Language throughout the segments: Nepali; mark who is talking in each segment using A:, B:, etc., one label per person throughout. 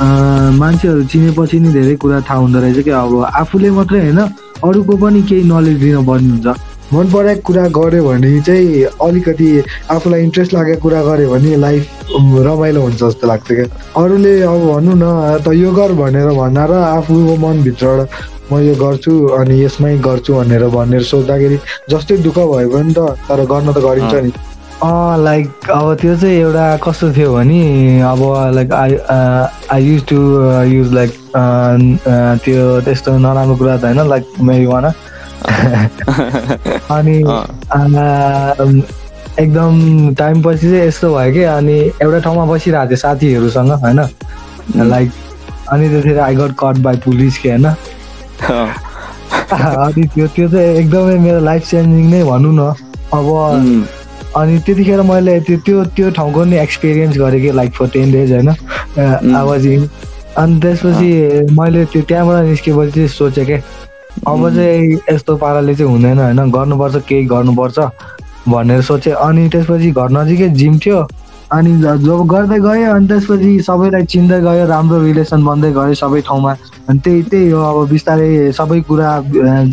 A: मान्छेहरू चिनेपछि नि धेरै कुरा थाहा हुँदो रहेछ कि अब आफूले मात्रै होइन अरूको पनि केही नलेज दिन पर्ने हुन्छ मन परेको कुरा गऱ्यो भने चाहिँ अलिकति आफूलाई इन्ट्रेस्ट लागेको कुरा गऱ्यो भने लाइफ रमाइलो हुन्छ जस्तो लाग्छ क्या। अरूले अब भनौँ न त यो गर भनेर भन्दा र आफूको मनभित्रबाट म यो गर्छु अनि यसमै गर्छु भनेर भनेर सोच्दाखेरि जस्तै दुःख भयो भने त तर गर्न त गरिन्छ नि। लाइक अब त्यो चाहिँ एउटा कस्तो थियो भने अब like I I use to use like त्यो त्यस्तो नराम्रो कुरा त होइन लाइक मेरिवाना अनि एकदम टाइम पछि चाहिँ यस्तो भयो कि अनि एउटा ठाउँमा बसिरहेको थियो साथीहरूसँग होइन? लाइक अनि त्यतिखेर I got caught by police के होइन? अनि त्यो त्यो चाहिँ एकदमै मेरो लाइफ चेन्जिङ नै भनौँ न। अब अनि त्यतिखेर मैले त्यो त्यो त्यो ठाउँको नि एक्सपिरियन्स गरेँ कि लाइक फर टेन डेज होइन? आवाज अनि त्यसपछि मैले त्यो त्यहाँबाट निस्केपछि चाहिँ सोचेँ क्या अब चाहिँ यस्तो पाराले चाहिँ हुँदैन होइन? गर्नुपर्छ केही गर्नुपर्छ भनेर सोचेँ। अनि त्यसपछि घर नजिकै जिम थियो। अनि जब गर्दै गयो अनि त्यसपछि सबैलाई चिन्दै गयो राम्रो रिलेसन बन्दै गयो सबै ठाउँमा अनि त्यही त्यही हो अब बिस्तारै सबै कुरा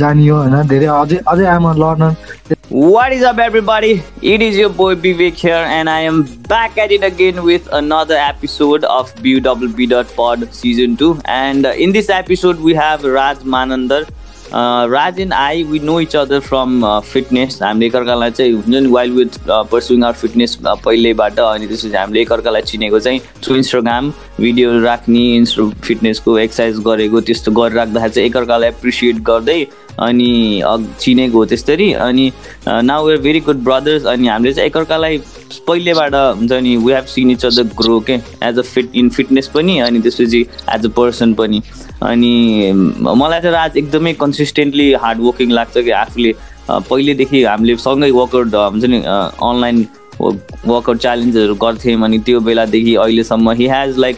A: जानियो होइन धेरै अझै अझै आमा learner
B: What is up, everybody? It is your boy Vivek here, and I am back at it again with another episode of BWB.pod season 2. And in this episode, we have Raj Manandar. Raj and I we know each other from fitness हामीले एकअर्कालाई चाहिँ हुन्छ नि while with pursuing our fitness पहिल्यैबाट अनि त्यसपछि हामीले एकअर्कालाई चिनेको चाहिँ थ्रु इन्स्टाग्राम भिडियोहरू राख्ने इन्स्टा फिटनेसको एक्सर्साइज गरेको त्यस्तो गरिराख्दाखेरि चाहिँ एकअर्कालाई एप्रिसिएट गर्दै अनि चिनेको हो त्यसरी। अनि now we're very good brothers अनि हामीले चाहिँ एकअर्कालाई पहिलेबाट हुन्छ नि we have seen each other grow के as a fit in fitness पनि अनि त्यसपछि एज अ पर्सन पनि। अनि मलाई चाहिँ आज एकदमै कन्सिस्टेन्टली हार्ड वर्किङ लाग्छ कि आफूले पहिलेदेखि हामीले सँगै वर्कआउट हुन्छ नि अनलाइन वर्कआउट च्यालेन्जहरू गर्थ्यौँ अनि त्यो बेलादेखि अहिलेसम्म he has like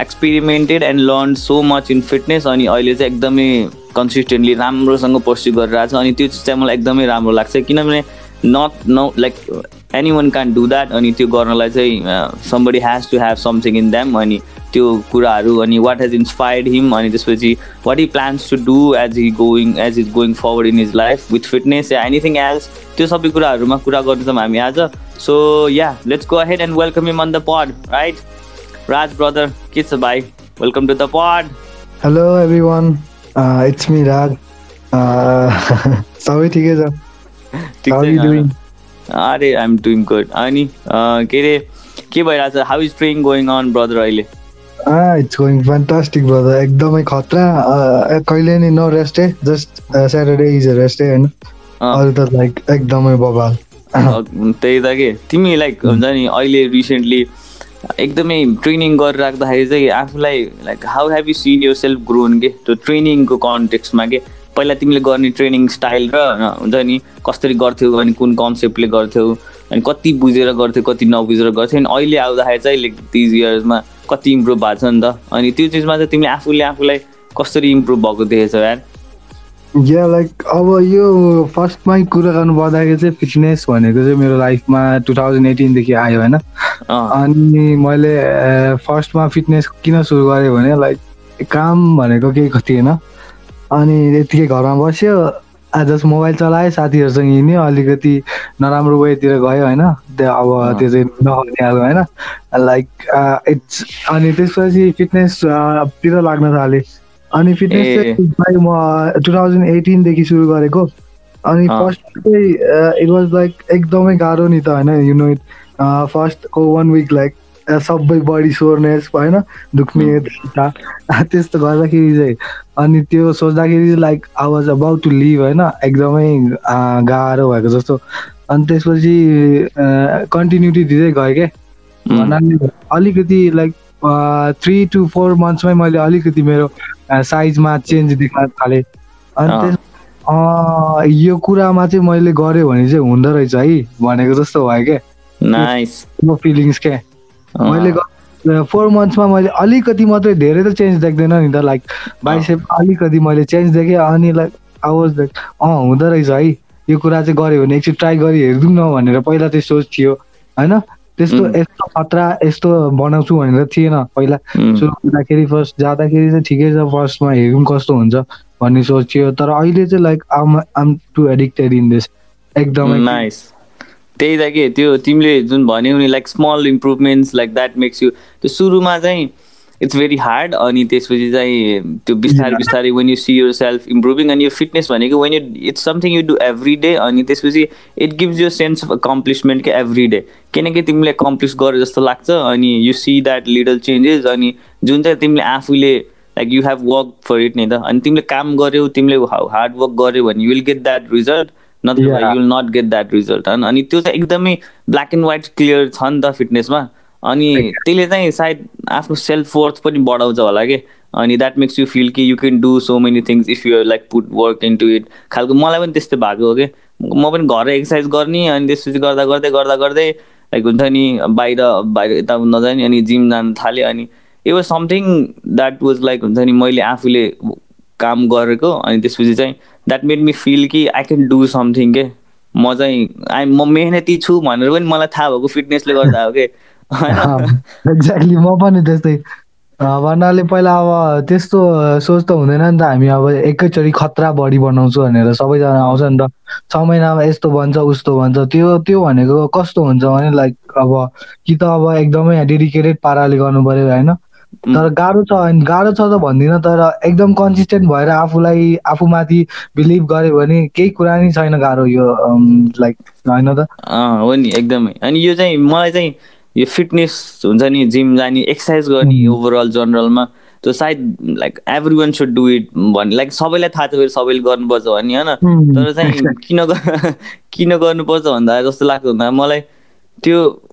B: experimented and learn so much in fitness अनि अहिले चाहिँ एकदमै कन्सिस्टेन्टली राम्रोसँग पर्स्यु गरिरहेको छ अनि त्यो चिज चाहिँ मलाई एकदमै राम्रो लाग्छ किनभने not no like anyone can do that अनि त्यो गर्नलाई चाहिँ somebody has to have something in them अनि त्यो कुराहरू अनि वाट हेज इन्सपायर्ड हिम अनि त्यसपछि what he plans to do as he going as is going forward in his life with fitness yeah anything else त्यो सबै कुराहरूमा कुरा गर्दैछौँ हामी आज. So yeah let's go ahead and welcome him on the pod right Raj brother के छ भाइ welcome to the pod
A: hello everyone it's me Raj सबै ठिकै छ
B: अरे आइ एम डुइङ गुड अनि के अरे के भइरहेछ? How is training going on brother अहिले?
A: इट्स गोइङ फ्यान्टास्टिक ब्रदर एकदमै खतरा। कहिले नि नो रेस्टै जस्ट स्याटरडे इज अ रेस्टै होइन? अरू त लाइक एकदमै बबाल।
B: त्यही त के? तिमी लाइक हुन्छ नि अहिले रिसेन्टली एकदमै ट्रेनिङ गरिराख्दाखेरि चाहिँ आफूलाई like how have you seen yourself grown के? त्यो ट्रेनिङको कन्टेक्समा के? पहिला तिमीले गर्ने ट्रेनिङ स्टाइल र हुन्छ नि कसरी गर्थ्यौ अनि कुन कन्सेप्टले गर्थ्यौ अनि कति बुझेर गर्थ्यौ कति नबुझेर गर्थ्यौ अनि अहिले आउँदाखेरि चाहिँ लाइक तिज इयर्समा कति इम्प्रुभ भएको छ नि त? अनि त्यो चिजमा चाहिँ तिमीले आफूले आफूलाई कसरी इम्प्रुभ भएको देखेछौ यार?
A: या लाइक अब यो फर्स्टमै कुरा गर्नु पर्दाखेरि चाहिँ फिटनेस भनेको चाहिँ मेरो लाइफमा टु थाउजन्ड एटिनदेखि आयो होइन? अनि मैले फर्स्टमा फिटनेस किन सुरु गरेँ भने लाइक काम भनेको केही थिएन अनि यतिकै घरमा बस्यो जस्ट मोबाइल चलायो साथीहरूसँग हिँड्यो अलिकति नराम्रो वेतिर गयो होइन? त्यो अब त्यो चाहिँ नहुने अब होइन? लाइक इट्स अनि त्यसपछि फिटनेसतिर लाग्न थालेँ। अनि फिटनेस चाहिँ म टु थाउजन्ड एटिनदेखि सुरु गरेको। अनि फर्स्ट चाहिँ इट वाज लाइक एकदमै गाह्रो नि त होइन? यु नो इट फर्स्टको वान विक लाइक सबै बडी सोरनेस होइन? दुख्ने त्यस्तो गर्दाखेरि चाहिँ अनि त्यो सोच्दाखेरि like I was about to leave होइन? एकदमै गाह्रो भएको जस्तो। अनि त्यसपछि कन्टिन्युटी दिँदै गएँ क्या भन्नाले अलिकति लाइक थ्री टु फोर मन्थ्समै मैले अलिकति मेरो साइजमा चेन्ज देख्न थालेँ। अनि त्यस यो कुरामा चाहिँ मैले गरेँ भने चाहिँ हुँदो रहेछ है भनेको जस्तो भयो क्या।
B: नाइस
A: फिलिङ्स क्या। मैले फोर मन्थ्समा मैले अलिकति मात्रै धेरै त चेन्ज देख्दैन नि त लाइक बाइसेप अलिकति मैले चेन्ज देखेँ अनि लाइक आवाज लाइक अँ हुँदो रहेछ है। यो कुरा चाहिँ गऱ्यो भने एकचोटि ट्राई गरी हेरिदिउँ न भनेर पहिला चाहिँ सोच थियो होइन? त्यस्तो यस्तो खतरा यस्तो बनाउँछु भनेर थिएन पहिला। सुरु गर्दाखेरि फर्स्ट जाँदाखेरि चाहिँ ठिकै छ फर्स्टमा हेरौँ कस्तो हुन्छ भन्ने सोचियो। तर अहिले चाहिँ like I'm I'm to addicted in this एकदमै।
B: नाइस त्यही त के त्यो तिमीले जुन भन्यौ नि like small improvements like that makes you त्यो सुरुमा चाहिँ इट्स भेरी हार्ड अनि त्यसपछि चाहिँ त्यो बिस्तारै बिस्तारै when you see yourself improving अनि यो फिटनेस भनेको when you it's something you do every day अनि त्यसपछि it gives you sense of accomplishment के एभ्री डे किनकि तिमीले एकम्प्लिस गरे जस्तो लाग्छ अनि you see that little changes अनि जुन चाहिँ तिमीले आफूले like you have work for it नि त अनि तिमीले काम गऱ्यौ तिमीले हार्ड वर्क गऱ्यौ भने you will get that result नत्र you will not get that result अनि त्यो चाहिँ एकदमै ब्ल्याक एन्ड व्हाइट क्लियर छ नि त फिटनेसमा अनि त्यसले चाहिँ सायद आफ्नो सेल्फ वर्थ पनि बढाउँछ होला कि? अनि द्याट मेक्स यु फिल कि you can do so many things if you like put work into it खालको मलाई पनि त्यस्तै भएको हो कि? म पनि घर एक्सर्साइज गर्ने अनि त्यसपछि गर्दा गर्दै गर्दा गर्दै लाइक हुन्छ नि बाहिर बाहिर यता नजाने अनि जिम जानु थालेँ अनि it was something that was like हुन्छ नि मैले आफूले काम गरेको अनि त्यसपछि चाहिँ द्याट मेड मी फिल कि आई क्यान डु समथिङ के? म चाहिँ आइ म मेहनती छु भनेर पनि मलाई थाहा भएको फिटनेसले गर्दा हो कि?
A: एक्ज्याक्टली म पनि त्यस्तै। भन्नाले पहिला अब त्यस्तो सोच त हुँदैन नि त। हामी अब एकैचोटि खतरा बडी बनाउँछु भनेर सबैजना आउँछ नि त। छ महिनामा यस्तो भन्छ उस्तो भन्छ। त्यो त्यो भनेको कस्तो हुन्छ भने लाइक अब कि त अब एकदमै डेडिकेटेड पाराले गर्नु पऱ्यो होइन तर गाह्रो छ गाह्रो छ त भन्दिनँ तर एकदम कन्सिस्टेन्ट भएर आफूलाई आफूमाथि बिलिभ गऱ्यो भने केही कुरा नै छैन गाह्रो यो लाइक होइन त?
B: हो नि एकदमै। अनि यो चाहिँ मलाई चाहिँ यो फिटनेस हुन्छ नि जिम जाने एक्सर्साइज गर्ने ओभरअल जनरलमा त्यो सायद like everyone should do it भन्ने लाइक सबैलाई थाहा छ फेरि सबैले गर्नुपर्छ भन्ने होइन? तर चाहिँ किन किन गर्नुपर्छ भन्दा जस्तो लाग्छ भन्दा मलाई त्यो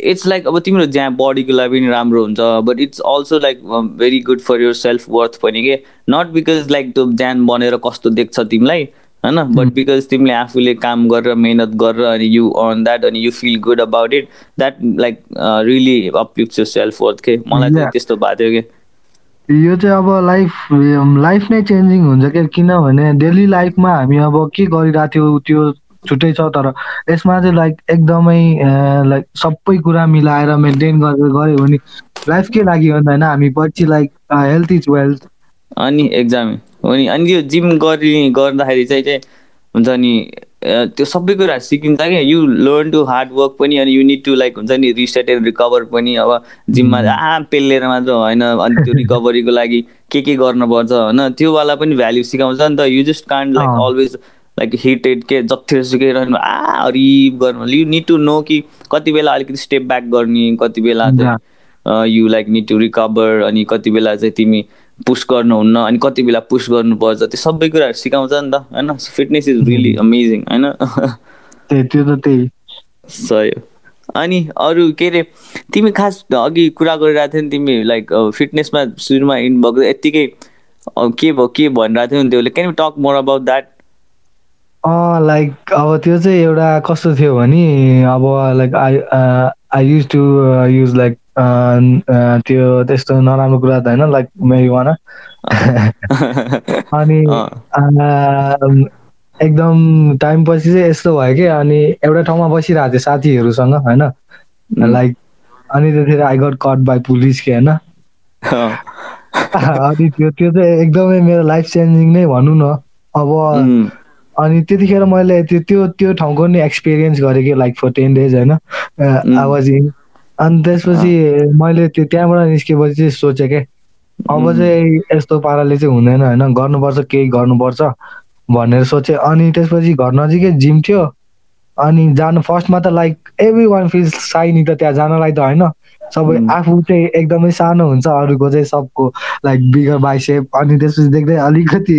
B: इट्स लाइक अब तिम्रो जहाँ बडीको लागि पनि राम्रो हुन्छ but it's also like very good for your self worth पनि के? नट बिकज लाइक त्यो ज्यान बनेर कस्तो देख्छ तिमीलाई होइन? बट बिकज तिमीले आफूले काम गरेर मेहनत गरेर अनि यु अर्न द्याट अनि you feel good about it that like really uplift your self worth के मलाई चाहिँ त्यस्तो भएको थियो
A: कि यो चाहिँ अब लाइफ लाइफ नै चेन्जिङ हुन्छ क्या किनभने डेली लाइफमा हामी अब के गरिरहेको थियो त्यो छुट्टै छ तर यसमा चाहिँ लाइक एकदमै लाइक सबै कुरा मिलाएर मेन्टेन गरेर गऱ्यो भने लाइफ के लागि हो होइन? हामी पछि लाइक हेल्थ इज वेल्थ
B: अनि एक्जाम हो नि अनि यो जिम गरि गर्दाखेरि चाहिँ चाहिँ हुन्छ नि त्यो सबै कुराहरू सिकिन्छ क्या। You learn to hard work पनि अनि यु निड टु लाइक हुन्छ नि रिसेट एन्ड रिकभर पनि। अब जिममा आ पेलेर मात्र होइन अनि त्यो रिकभरीको लागि के के गर्नुपर्छ होइन? त्योवाला पनि भ्याल्यु सिकाउँछ। नि त you just can't like always like heated के जत्तिसुकै रहनु आ हरिब गर्नु। यु निड टु नो कि कति बेला अलिकति स्टेप ब्याक गर्ने कति बेला चाहिँ you like need to recover अनि कति बेला चाहिँ तिमी पुस गर्नुहुन्न अनि कति बेला पुस गर्नुपर्छ त्यो सबै कुराहरू सिकाउँछ नि त होइन? फिटनेस इज रियली अमेजिङ होइन?
A: त्यो त त्यही।
B: सही अनि अरू के अरे तिमी खास अघि कुरा गरिरहेको थियौ नि तिमी लाइक फिटनेसमा सुरुमा इन भएको यत्तिकै के भयो के भनिरहेको थियौ नि त्यसले can talk more about that
A: like अब त्यो चाहिँ एउटा कस्तो थियो भने अब like I I use to use like त्यो त्यस्तो नराम्रो कुरा त होइन लाइक मेरिवाना अनि एकदम टाइम पछि चाहिँ यस्तो भयो कि अनि एउटा ठाउँमा बसिरहेको थियो साथीहरूसँग होइन। लाइक अनि त्यतिखेर I got caught by police के होइन। अनि त्यो त्यो चाहिँ एकदमै मेरो लाइफ चेन्जिङ नै भनौँ न। अब अनि त्यतिखेर मैले त्यो त्यो त्यो ठाउँको नि एक्सपिरियन्स गरेँ कि लाइक फर टेन डेज होइन। आवाज इन अनि त्यसपछि मैले त्यो त्यहाँबाट निस्केपछि चाहिँ सोचेँ क्या अब चाहिँ यस्तो पाराले चाहिँ हुँदैन होइन गर्नुपर्छ केही गर्नुपर्छ भनेर सोचेँ। अनि त्यसपछि घर नजिकै जिम थियो। अनि जानु फर्स्टमा त like everyone feel shiny त त्यहाँ जानलाई त होइन। सबै आफू चाहिँ एकदमै सानो हुन्छ अरूको चाहिँ सबको लाइक बिगर बाइसेप अनि त्यसपछि देख्दै अलिकति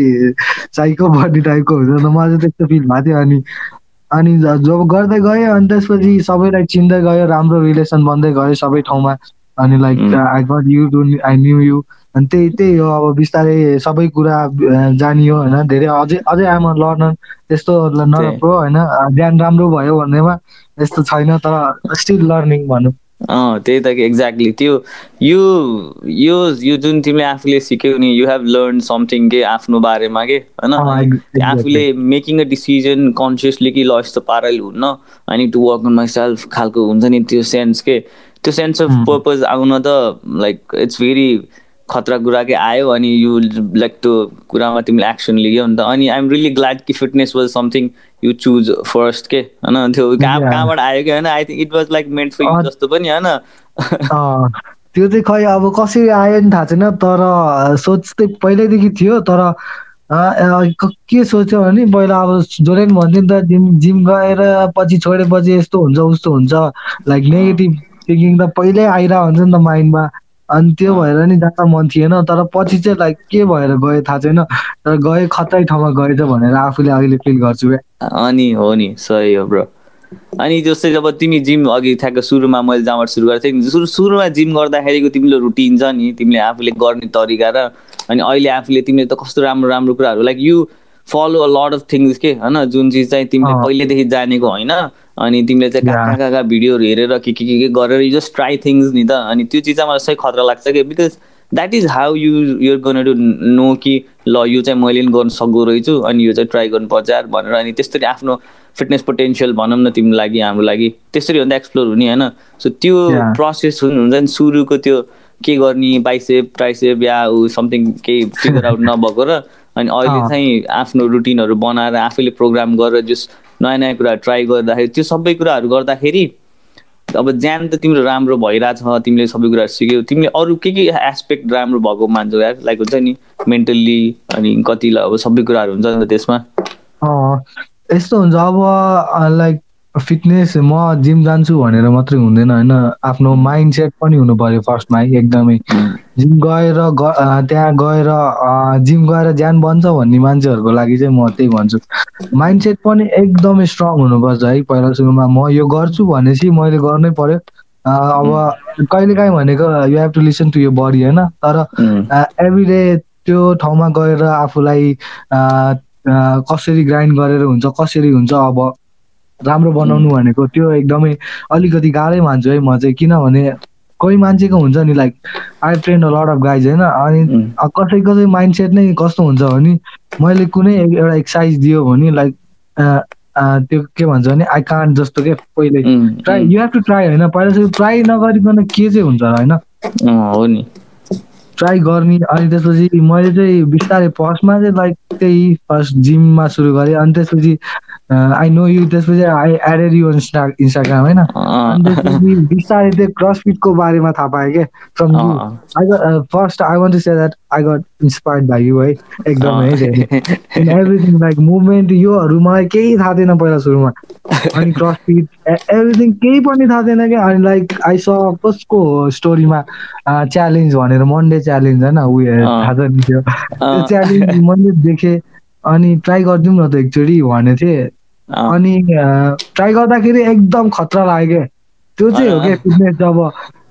A: साइको बडी टाइपको हुन्छ मलाई चाहिँ त्यस्तो फिल भएको थियो। अनि अनि जब गर्दै गयो अनि त्यसपछि सबैलाई चिन्दै गयो राम्रो रिलेसन बन्दै गयो सबै ठाउँमा। अनि like I got you do I knew you अनि त्यही त्यही हो अब बिस्तारै सबै कुरा जानियो होइन। धेरै अझै अझै आमा लर्नर त्यस्तो नराम्रो होइन। ज्ञान राम्रो भयो भन्नेमा यस्तो छैन तर स्टिल लर्निङ भनौँ
B: अँ त्यही त कि एक्ज्याक्टली त्यो यो यो यो जुन तिमीले आफूले सिक्यौ नि यु हेभ लर्न समथिङ के आफ्नो बारेमा के होइन? आफूले मेकिङ अ डिसिजन कन्सियसली कि ल यस्तो पाराले हुन्न I need to work on myself खालको हुन्छ नि त्यो सेन्स के? त्यो सेन्स अफ पर्पज आउन त लाइक इट्स भेरी खतरा कुरा के आयो अनि यु लाइक त्यो कुरामा तिमीले एक्सन लियो नि त। अनि आइएम रियली ग्ल्याड कि fitness was something you choose first के? होइन? त्यो कहाँ कहाँबाट आयो कि? होइन? I think it was like meant for जस्तो पनि होइन?
A: त्यो चाहिँ खै अब कसरी आयो नि थाहा छैन तर सोच चाहिँ पहिल्यैदेखि थियो तर के सोच्यो भने पहिला अब जसले पनि भन्थ्यो नि त जिम जिम गएर पछि छोडेपछि यस्तो हुन्छ उस्तो हुन्छ लाइक नेगेटिभ थिङ्किङ त पहिल्यै आइरहेको हुन्छ नि त माइन्डमा। अनि त्यो भएर नि जान मन थिएन तर पछि चाहिँ लाइक के भएर गयो थाहा छैन। तर गए खतै ठाउँमा गएछ भनेर आफूले अहिले फिल गर्छु
B: अनि हो नि सही हो ब्रो। अनि जस्तै जब तिमी जिम अघि ठ्याक्क सुरुमा मैले जहाँबाट सुरु गरेको थिएँ सुरु सुरुमा जिम गर्दाखेरिको तिमीले रुटिन छ नि तिमीले आफूले गर्ने तरिका र अनि अहिले आफूले तिमीले त कस्तो राम्रो राम्रो कुराहरू like you follow a lot of things के होइन? जुन चिज चाहिँ तिमीले पहिल्यैदेखि जानेको होइन अनि तिमीले चाहिँ कहाँ कहाँ कहाँ भिडियोहरू हेरेर के के के के गरेर यु जस्ट ट्राई थिङ्स नि त अनि त्यो चिज चाहिँ मलाई सही खतरा लाग्छ कि? Because that is how you your गर्नु टु नो कि ल यो चाहिँ मैले पनि गर्नु सक्दो रहेछु अनि यो चाहिँ ट्राई गर्नुपर्छ यार भनेर अनि त्यसरी आफ्नो फिटनेस पोटेन्सियल भनौँ न तिम्रो लागि हाम्रो लागि त्यसरी भन्दा एक्सप्लोर हुने होइन? सो त्यो प्रोसेस हुन्छ नि सुरुको त्यो के गर्ने बाइसेप ट्राइसेप या ऊ समथिङ केही फिगर आउट नभएको र अनि अहिले चाहिँ आफ्नो रुटिनहरू बनाएर आफैले प्रोग्राम गरेर जस नयाँ नयाँ कुराहरू ट्राई गर्दाखेरि त्यो सबै कुराहरू गर्दाखेरि अब ज्यान त तिम्रो राम्रो भइरहेछ तिमीले सबै कुराहरू सिक्यौ। तिमीले अरू के के एस्पेक्ट राम्रो भएको मान्छौ यार लाइक हुन्छ नि मेन्टल्ली अनि कतिलाई अब सबै कुराहरू हुन्छ नि त त्यसमा।
A: यस्तो हुन्छ। अब लाइक फिटनेस म जिम जान्छु भनेर मात्रै हुँदैन होइन? आफ्नो माइन्ड सेट पनि हुनु पर्यो फर्स्टमा है एकदमै जिम गएर त्यहाँ गएर जिम गएर ज्यान बन्छ भन्ने मान्छेहरूको लागि चाहिँ म त्यही भन्छु। माइन्ड सेट पनि एकदमै स्ट्रङ हुनुपर्छ है पहिला सुरुमा। म यो गर्छु भनेपछि मैले गर्नै पर्यो। अब कहिलेकाहीँ भनेको you have to listen to यो बडी होइन? तर एभ्री डे त्यो ठाउँमा गएर आफूलाई कसरी ग्राइन्ड गरेर हुन्छ कसरी हुन्छ अब राम्रो बनाउनु भनेको त्यो एकदमै अलिकति गाह्रै मान्छु है म चाहिँ किनभने कोही मान्छेको हुन्छ नि like I train a lot of guys होइन अनि कसै कसै माइन्ड सेट नै कस्तो हुन्छ भने मैले कुनै एउटा एक्सर्साइज दियो भने लाइक त्यो के भन्छ भने आई कान्ट जस्तो के पहिले try you have to try होइन पहिला चाहिँ ट्राई नगरिकन के चाहिँ हुन्छ होइन।
B: हो नि।
A: ट्राई गर्ने अनि त्यसपछि मैले चाहिँ बिस्तारै फर्स्टमा चाहिँ लाइक त्यही फर्स्ट जिममा सुरु गरेँ अनि त्यसपछि आई नो यु त्यसपछि I added you insta Instagram होइन? त्यसपछि बिस्तारै त्यो क्रसफिटको बारेमा थाहा पाएँ क्या from you I first I want to say that I got inspired by you है एकदमै है एभ्रिथिङ लाइक मुभमेन्ट योहरू मलाई केही थाहा थिएन पहिला सुरुमा। अनि क्रसफिट एभ्रिथिङ केही पनि थाहा थिएन क्या अनि लाइक आई स कसको स्टोरीमा च्यालेन्ज भनेर मन्डे च्यालेन्ज होइन उयो थाहा छ नि त्यो। च्यालेन्ज मैले देखेँ। अनि ट्राई गरिदिउँ न त एकचोटि भनेको थिएँ। अनि ट्राई गर्दाखेरि एकदम खतरा लाग्यो। क्या त्यो चाहिँ हो क्या फिटनेस जब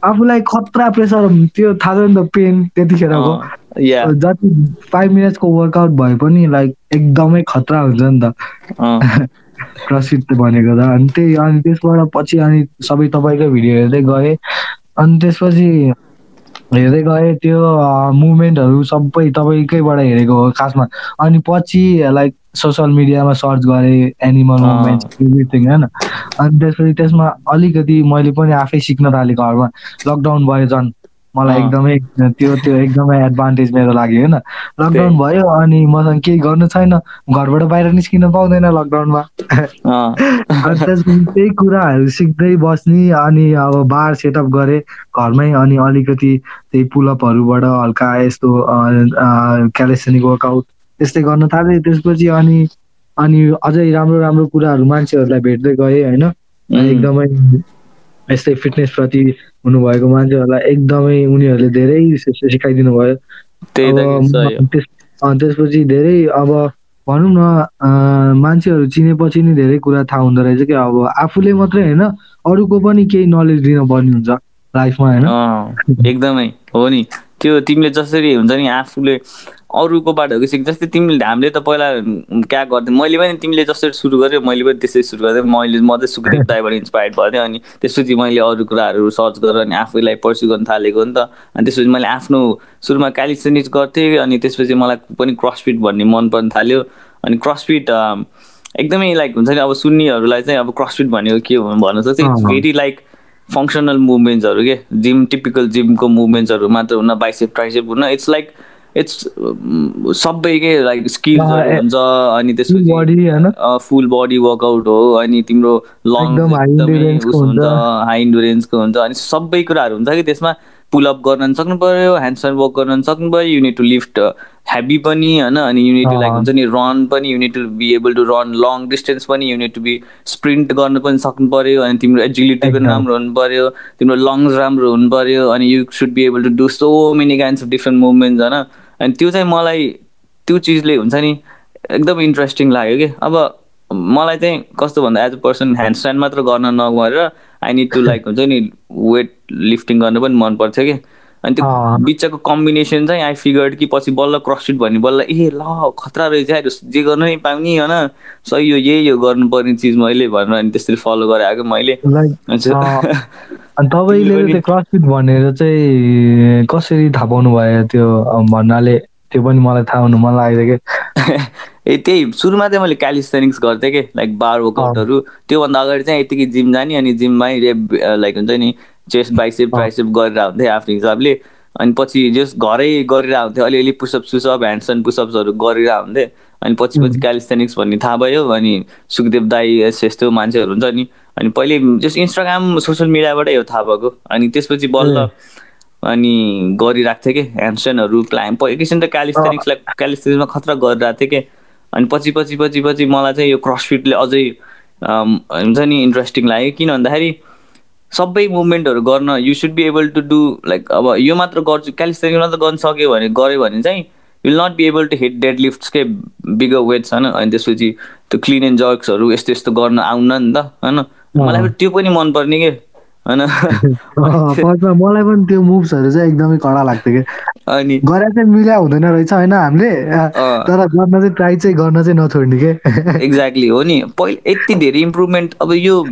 A: आफूलाई खतरा प्रेसर त्यो थाहा छ नि त पेन त्यतिखेरको जति फाइभ मिनट्सको वर्कआउट भए पनि लाइक एकदमै खतरा हुन्छ नि त। क्रसिट भनेको त। अनि त्यही अनि त्यसबाट पछि अनि सबै तपाईँकै भिडियो हेर्दै गएँ। अनि त्यसपछि हेर्दै गएँ त्यो मुभमेन्टहरू सबै तपाईँकैबाट हेरेको हो खासमा। अनि पछि लाइक सोसियल मिडियामा सर्च गरेँ एनिमल मुभमेन्ट एभ्रिथिङ होइन। अनि त्यसपछि त्यसमा अलिकति मैले पनि आफै सिक्न थालेँ घरमा लकडाउन भयो झन् मलाई एकदमै त्यो त्यो एकदमै एडभान्टेज मेरो लाग्यो होइन। लकडाउन भयो अनि मसँग केही गर्नु छैन घरबाट बाहिर निस्किन पाउँदैन लकडाउनमा त्यही कुराहरू सिक्दै बस्ने अनि अब बार सेटअप गरेँ घरमै अनि अलिकति त्यही पुलअपहरूबाट हल्का यस्तो क्यालेसनिक वर्कआउट त्यस्तै गर्न थालेँ। त्यसपछि अनि अनि अझै राम्रो राम्रो कुराहरू मान्छेहरूलाई भेट्दै गएँ होइन? एकदमै यस्तै फिटनेस प्रति हुनुभएको मान्छेहरूलाई एकदमै उनीहरूले धेरै सिकाइदिनु भयो। त्यसपछि धेरै अब भनौँ न मान्छेहरू चिनेपछि नि धेरै कुरा थाहा हुँदो रहेछ कि अब आफूले मात्रै होइन अरूको पनि केही नलेज दिनुपर्ने हुन्छ लाइफमा होइन?
B: एकदमै हो नि। त्यो तिमीले जसरी हुन्छ नि आफूले अरूकोबाटहरू सिक जस्तै तिमीले हामीले त पहिला क्या गर्थ्यौ? मैले पनि तिमीले जसरी सुरु गऱ्यो मैले पनि त्यसरी सुरु गरेँ मैले म चाहिँ सुखदेव दाईबाट इन्सपायर्ड भएँ अनि त्यसपछि मैले अरू कुराहरू सर्च गरेर अनि आफैलाई पर्स्यु गर्न थालेको नि त। अनि त्यसपछि मैले आफ्नो सुरुमा क्यालिस्थेनिक्स गर्थेँ अनि त्यसपछि मलाई पनि क्रसफिट भन्ने मन पर्न थाल्यो। अनि क्रसफिट एकदमै लाइक हुन्छ नि अब सुन्नेहरूलाई चाहिँ अब क्रसफिट भनेको के हो भन्नु सक्छ? इट्स भेरी लाइक फङ्सनल मुभमेन्ट्सहरू के? जिम टिपिकल जिमको मुभमेन्ट्सहरू मात्र हुन बाइसेप ट्राइसेप हुन इट्स लाइक इट्स सबै के लाइक स्किल्सहरू हुन्छ अनि त्यसपछि फुल बडी वर्कआउट हो अनि तिम्रो लङ एकदमै हुन्छ हाई इन्डुरेन्सको हुन्छ अनि सबै कुराहरू हुन्छ कि त्यसमा पुलअप गर्न सक्नु पऱ्यो ह्यान्डसन वर्क गर्न सक्नु पऱ्यो युनिट टु लिफ्ट हेभी पनि होइन अनि युनिट टु लाइक हुन्छ नि रन पनि you need to be able to run long distance पनि you need to be sprint गर्न पनि सक्नु पऱ्यो अनि तिम्रो एजिलिटी पनि राम्रो हुनु पऱ्यो तिम्रो लङ्स राम्रो हुनु पऱ्यो अनि you should be able to do so many kinds of different movements होइन। अनि त्यो चाहिँ मलाई त्यो चिजले हुन्छ नि एकदम इन्ट्रेस्टिङ लाग्यो कि। अब मलाई चाहिँ कस्तो भन्दा as a person handstand मात्र गर्न नगरेर आई निड टु लाइक हुन्छ नि वेट लिफ्टिङ गर्न पनि मन पर्थ्यो कि। अनि त्यो बिचको कम्बिनेसन चाहिँ आई फिगर्ड कि पछि बल्ल क्रसफिट भन्ने बल्ल ए ल खतरा रहेछ जे गर्नु नै पाउने होइन? सही हो यही हो गर्नुपर्ने चिज मैले भनेर अनि त्यसरी फलो गरेर आएको मैले
A: तपाईँले क्रसफिट भनेर चाहिँ कसरी थाहा पाउनु भयो त्यो भन्नाले त्यो पनि मलाई थाहा हुनु मन लाग्यो
B: कि? ए त्यही सुरुमा चाहिँ मैले क्यालिस्थेनिक्स गर्थेँ कि लाइक बार वर्कआउटहरू त्योभन्दा अगाडि चाहिँ यतिकै जिम जाने अनि जिममै लाइक हुन्छ नि चेस्ट बाइसेप ट्राइसेप गरेर हुन्थेँ आफ्नो हिसाबले अनि पछि जस घरै गरेर हुन्थ्यो अलिअलि पुसअप सुसअप ह्यान्डसन पुसअप्सहरू गरेर हुन्थेँ अनि पछि पछि क्यालिस्थेनिक्स भन्ने थाहा भयो। अनि सुखदेव दाई यस्तो मान्छेहरू हुन्छ नि। अनि पहिले जस इन्स्टाग्राम सोसियल मिडियाबाटै हो थाहा भएको। अनि त्यसपछि बल्ल अनि गरिरहेको थिएँ कि ह्यान्डसनहरू प्लान एकैछिन त क्यालिस्थेनिक्सलाई क्यालिस्थेनिक्समा खतरा गरिरहेको थिएँ कि? अनि पछि पछि पछि पछि मलाई चाहिँ यो क्रसफिटले अझै हुन्छ नि इन्ट्रेस्टिङ लाग्यो। किन भन्दाखेरि सबै मुभमेन्टहरू गर्न you should be able to do like अब यो मात्र गर्छु क्यालिस्थेनिक मात्र गर्न सक्यो भने गऱ्यो भने चाहिँ will not be able to hit dead लिफ्ट्सकै bigger weights होइन? अनि त्यसपछि त्यो क्लिन एन्ड जर्क्सहरू यस्तो यस्तो गर्न आउन नि त होइन? मलाई त्यो पनि मनपर्ने के
A: होइन? मलाई पनि त्यो मुभ्सहरू चाहिँ एकदमै कडा लाग्थ्यो कि। अनि गरेर चाहिँ मिल्या हुँदैन रहेछ होइन हामीले? तर गर्न चाहिँ ट्राई चाहिँ गर्न चाहिँ नछोड्ने के।
B: एक्ज्याक्टली हो नि? पहिले यति धेरै इम्प्रुभमेन्ट अब यो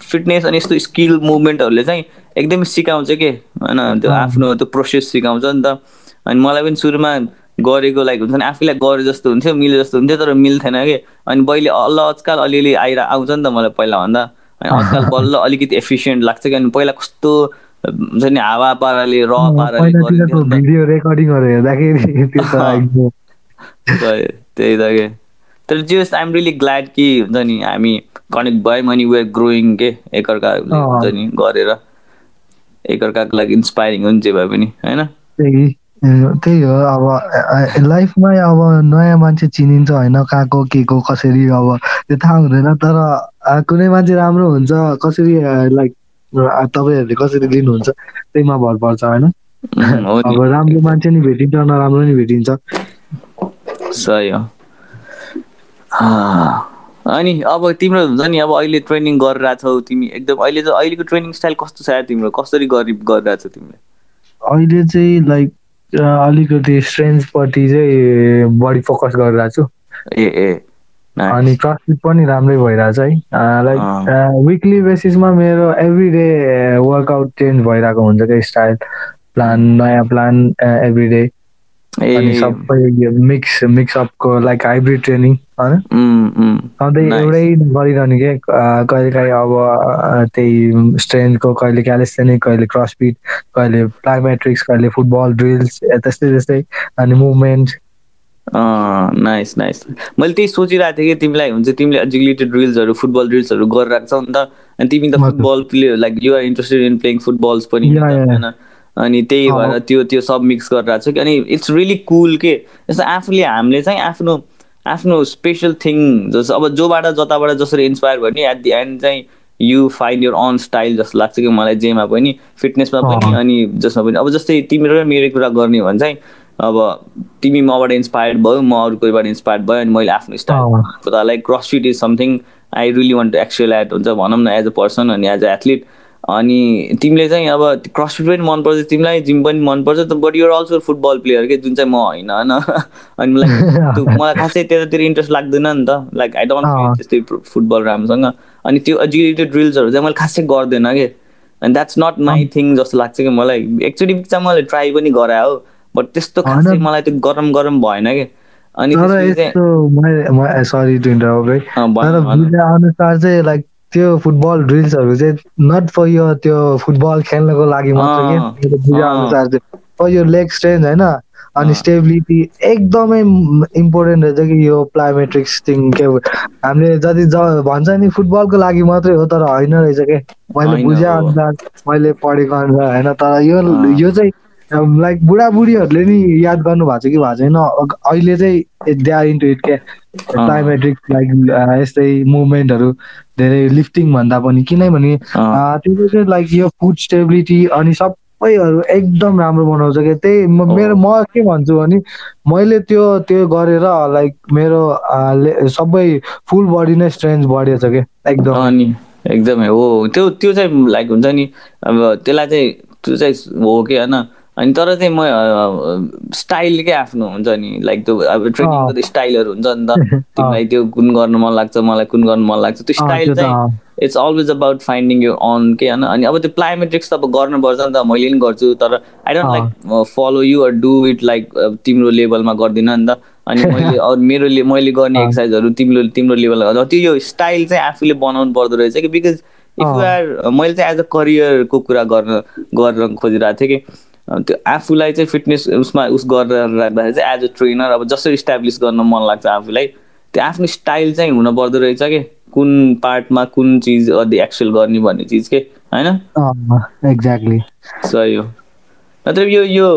B: फिटनेस अनि यस्तो स्किल मुभमेन्टहरूले चाहिँ एकदमै सिकाउँछ के? होइन त्यो आफ्नो त्यो प्रोसेस सिकाउँछ नि त। अनि मलाई पनि सुरुमा गरेको लाइक हुन्छ नि आफैलाई गरे जस्तो हुन्थ्यो मिले जस्तो हुन्थ्यो तर मिल्थेन कि? अनि पहिले अल्ल आजकल अलिअलि आएर आउँछ नि त मलाई पहिला भन्दा। अनि आजकल बल्ल अलिकति एफिसियन्ट लाग्छ कि? अनि पहिला कस्तो हुन्छ नि हावा पाराले र
A: पाराले
B: त्यही त के? तर जस्ट आइएम रियली ग्ल्याड कि हुन्छ नि हामी कनेक्ट भयौँ अनि वेयर ग्रोइङ के? एकअर्का हुन्छ नि गरेर एकअर्काको लागि इन्सपाइरिङ हो नि जे भए पनि होइन?
A: त्यही हो अब लाइफमै अब नयाँ मान्छे चिनिन्छ होइन कहाँको के को कसरी अब त्यो थाहा हुँदैन तर कुनै मान्छे राम्रो हुन्छ कसरी लाइक तपाईँहरूले कसरी लिनुहुन्छ त्यहीमा भर पर्छ होइन? अब राम्रो मान्छे नि भेटिन्छ नराम्रो नि भेटिन्छ।
B: सही हो। अनि अब तिम्रो हुन्छ नि अब अहिले ट्रेनिङ गरिरहेछौ तिमी एकदम अहिले चाहिँ अहिलेको ट्रेनिङ स्टाइल कस्तो छ तिम्रो? कसरी गरी गरिरहेछौ तिमीले?
A: अहिले चाहिँ लाइक अलिकति स्ट्रेन्थपट्टि चाहिँ बढी फोकस गरिरहेको छु ए ए अनि क्रसफिट पनि राम्रै भइरहेछ है। लाइक विकली बेसिसमा मेरो एभ्री डे वर्कआउट चेन्ज भइरहेको हुन्छ क्या स्टाइल प्लान नयाँ प्लान एभ्री डे अनि सबै मिक्स मिक्सअपको लाइक हाइब्रिड ट्रेनिङ होइन? सधैँ एउटै गरिरहने के? कहिले काहीँ अब त्यही स्ट्रेन्थको कहिले क्यालिस्थेनिक कहिले क्रसफिट कहिले प्लाइमेट्रिक्स कहिले फुटबल ड्रिल्स त्यस्तै त्यस्तै। अनि मुभमेन्ट
B: नाइस नाइस मैले त्यही सोचिरहेको थिएँ कि तिमीलाई हुन्छ तिमीले एजुकेटेड ड्रिल्सहरू फुटबल ड्रिल्सहरू गरिरहेको छौ नि त। अनि तिमी त football player like you're interested in playing footballs पनि होइन? अनि त्यही भएर त्यो त्यो सब मिक्स गरिरहेको छ कि। अनि इट्स रियली कुल के जस्तो आफूले हामीले चाहिँ आफ्नो आफ्नो स्पेसल थिङ जस्तो अब जोबाट जताबाट जसरी इन्सपायर भयो नि एट दि एन्ड चाहिँ you find your own style जस्तो लाग्छ कि मलाई जेमा पनि फिटनेसमा पनि अनि जसमा पनि। अब जस्तै तिम्रो र मेरो कुरा गर्ने भने चाहिँ अब तिमी मबाट इन्सपायर्ड भयो म अरू कोहीबाट इन्सपायर्ड भयो अनि मैले आफ्नो style like CrossFit is something I really want to excel at हुन्छ भनौँ न एज अ पर्सन अनि एज अ एथलिट अनि तिमीले चाहिँ अब क्रसफिट पनि मनपर्छ तिमीलाई जिम पनि मनपर्छ but you're also football player के? जुन चाहिँ म होइन होइन? अनि मलाई मलाई खासै त्यतातिर इन्ट्रेस्ट लाग्दैन नि त। लाइक आई डोन्ट त्यस्तै फुटबल राम्रोसँग। अनि त्यो एजुकेटेड ड्रिल्सहरू चाहिँ मैले खासै गर्दैन कि? अनि द्याट्स नट माई थिङ जस्तो लाग्छ कि मलाई? एक्चुली चाहिँ मैले ट्राई पनि गराए हो बट त्यस्तो खासै मलाई त्यो गरम गरम भएन कि?
A: अनि सरी अनुसार चाहिँ लाइक त्यो फुटबल ड्रिल्सहरू चाहिँ नट फर यो त्यो फुटबल खेल्नको लागि मात्र के फर यो लेग स्ट्रेन्थ होइन? अनि स्टेबिलिटी एकदमै इम्पोर्टेन्ट रहेछ कि यो प्लायोमेट्रिक्स थिङ के हामीले जति भन्छ नि फुटबलको लागि मात्रै हो तर होइन रहेछ के? मैले बुझे अनुसार मैले पढेको अनुसार होइन? तर यो यो चाहिँ लाइक बुढाबुढीहरूले नि याद गर्नु भएको छ कि भएको छैन? अहिले चाहिँ दे आर इन्टु इट के? क्लाइमेट्रिक लाइक यस्तै मुभमेन्टहरू धेरै लिफ्टिङ भन्दा पनि किनभने त्यो चाहिँ लाइक यो फुड स्टेबिलिटी अनि सबैहरू एकदम राम्रो बनाउँछ क्या। त्यही मेरो म के भन्छु भने मैले त्यो त्यो गरेर लाइक मेरो सबै फुल बडी नै स्ट्रेन्थ बढेछ क्या एकदम।
B: एकदमै हो। त्यो त्यो चाहिँ लाइक हुन्छ नि अब त्यसलाई चाहिँ त्यो चाहिँ हो कि होइन अनि तर चाहिँ म स्टाइल क्या आफ्नो हुन्छ नि लाइक त्यो अब ट्रेनिङको त स्टाइलहरू हुन्छ नि त। तिमीलाई त्यो कुन गर्नु मन लाग्छ मलाई कुन गर्नु मन लाग्छ त्यो स्टाइल चाहिँ it's always about finding you own के होइन अनि अब त्यो प्लायोमेट्रिक्स त अब गर्नुपर्छ नि त मैले पनि गर्छु तर I don't like follow you or do it like तिम्रो लेभलमा गर्दिनँ नि त। अनि मैले अरू मेरो मैले गर्ने एक्सर्साइजहरू तिम्रो तिम्रो लेभलमा त्यो यो स्टाइल चाहिँ आफूले बनाउनु पर्दो रहेछ कि बिकज इफ यु आर मैले चाहिँ एज अ करियरको कुरा गर्न गर्न खोजिरहेको थिएँ कि त्यो आफूलाई चाहिँ फिटनेस उसमा उस गरेर राख्दाखेरि चाहिँ एज अ ट्रेनर अब जसरी इस्टाब्लिस गर्न मन लाग्छ आफूलाई त्यो आफ्नो स्टाइल चाहिँ हुन पर्दो रहेछ कि? कुन पार्टमा कुन चिज अधि एक्सेल गर्ने भन्ने चिज के? होइन?
A: एक्ज्याक्टली
B: सही हो। नत्र यो यो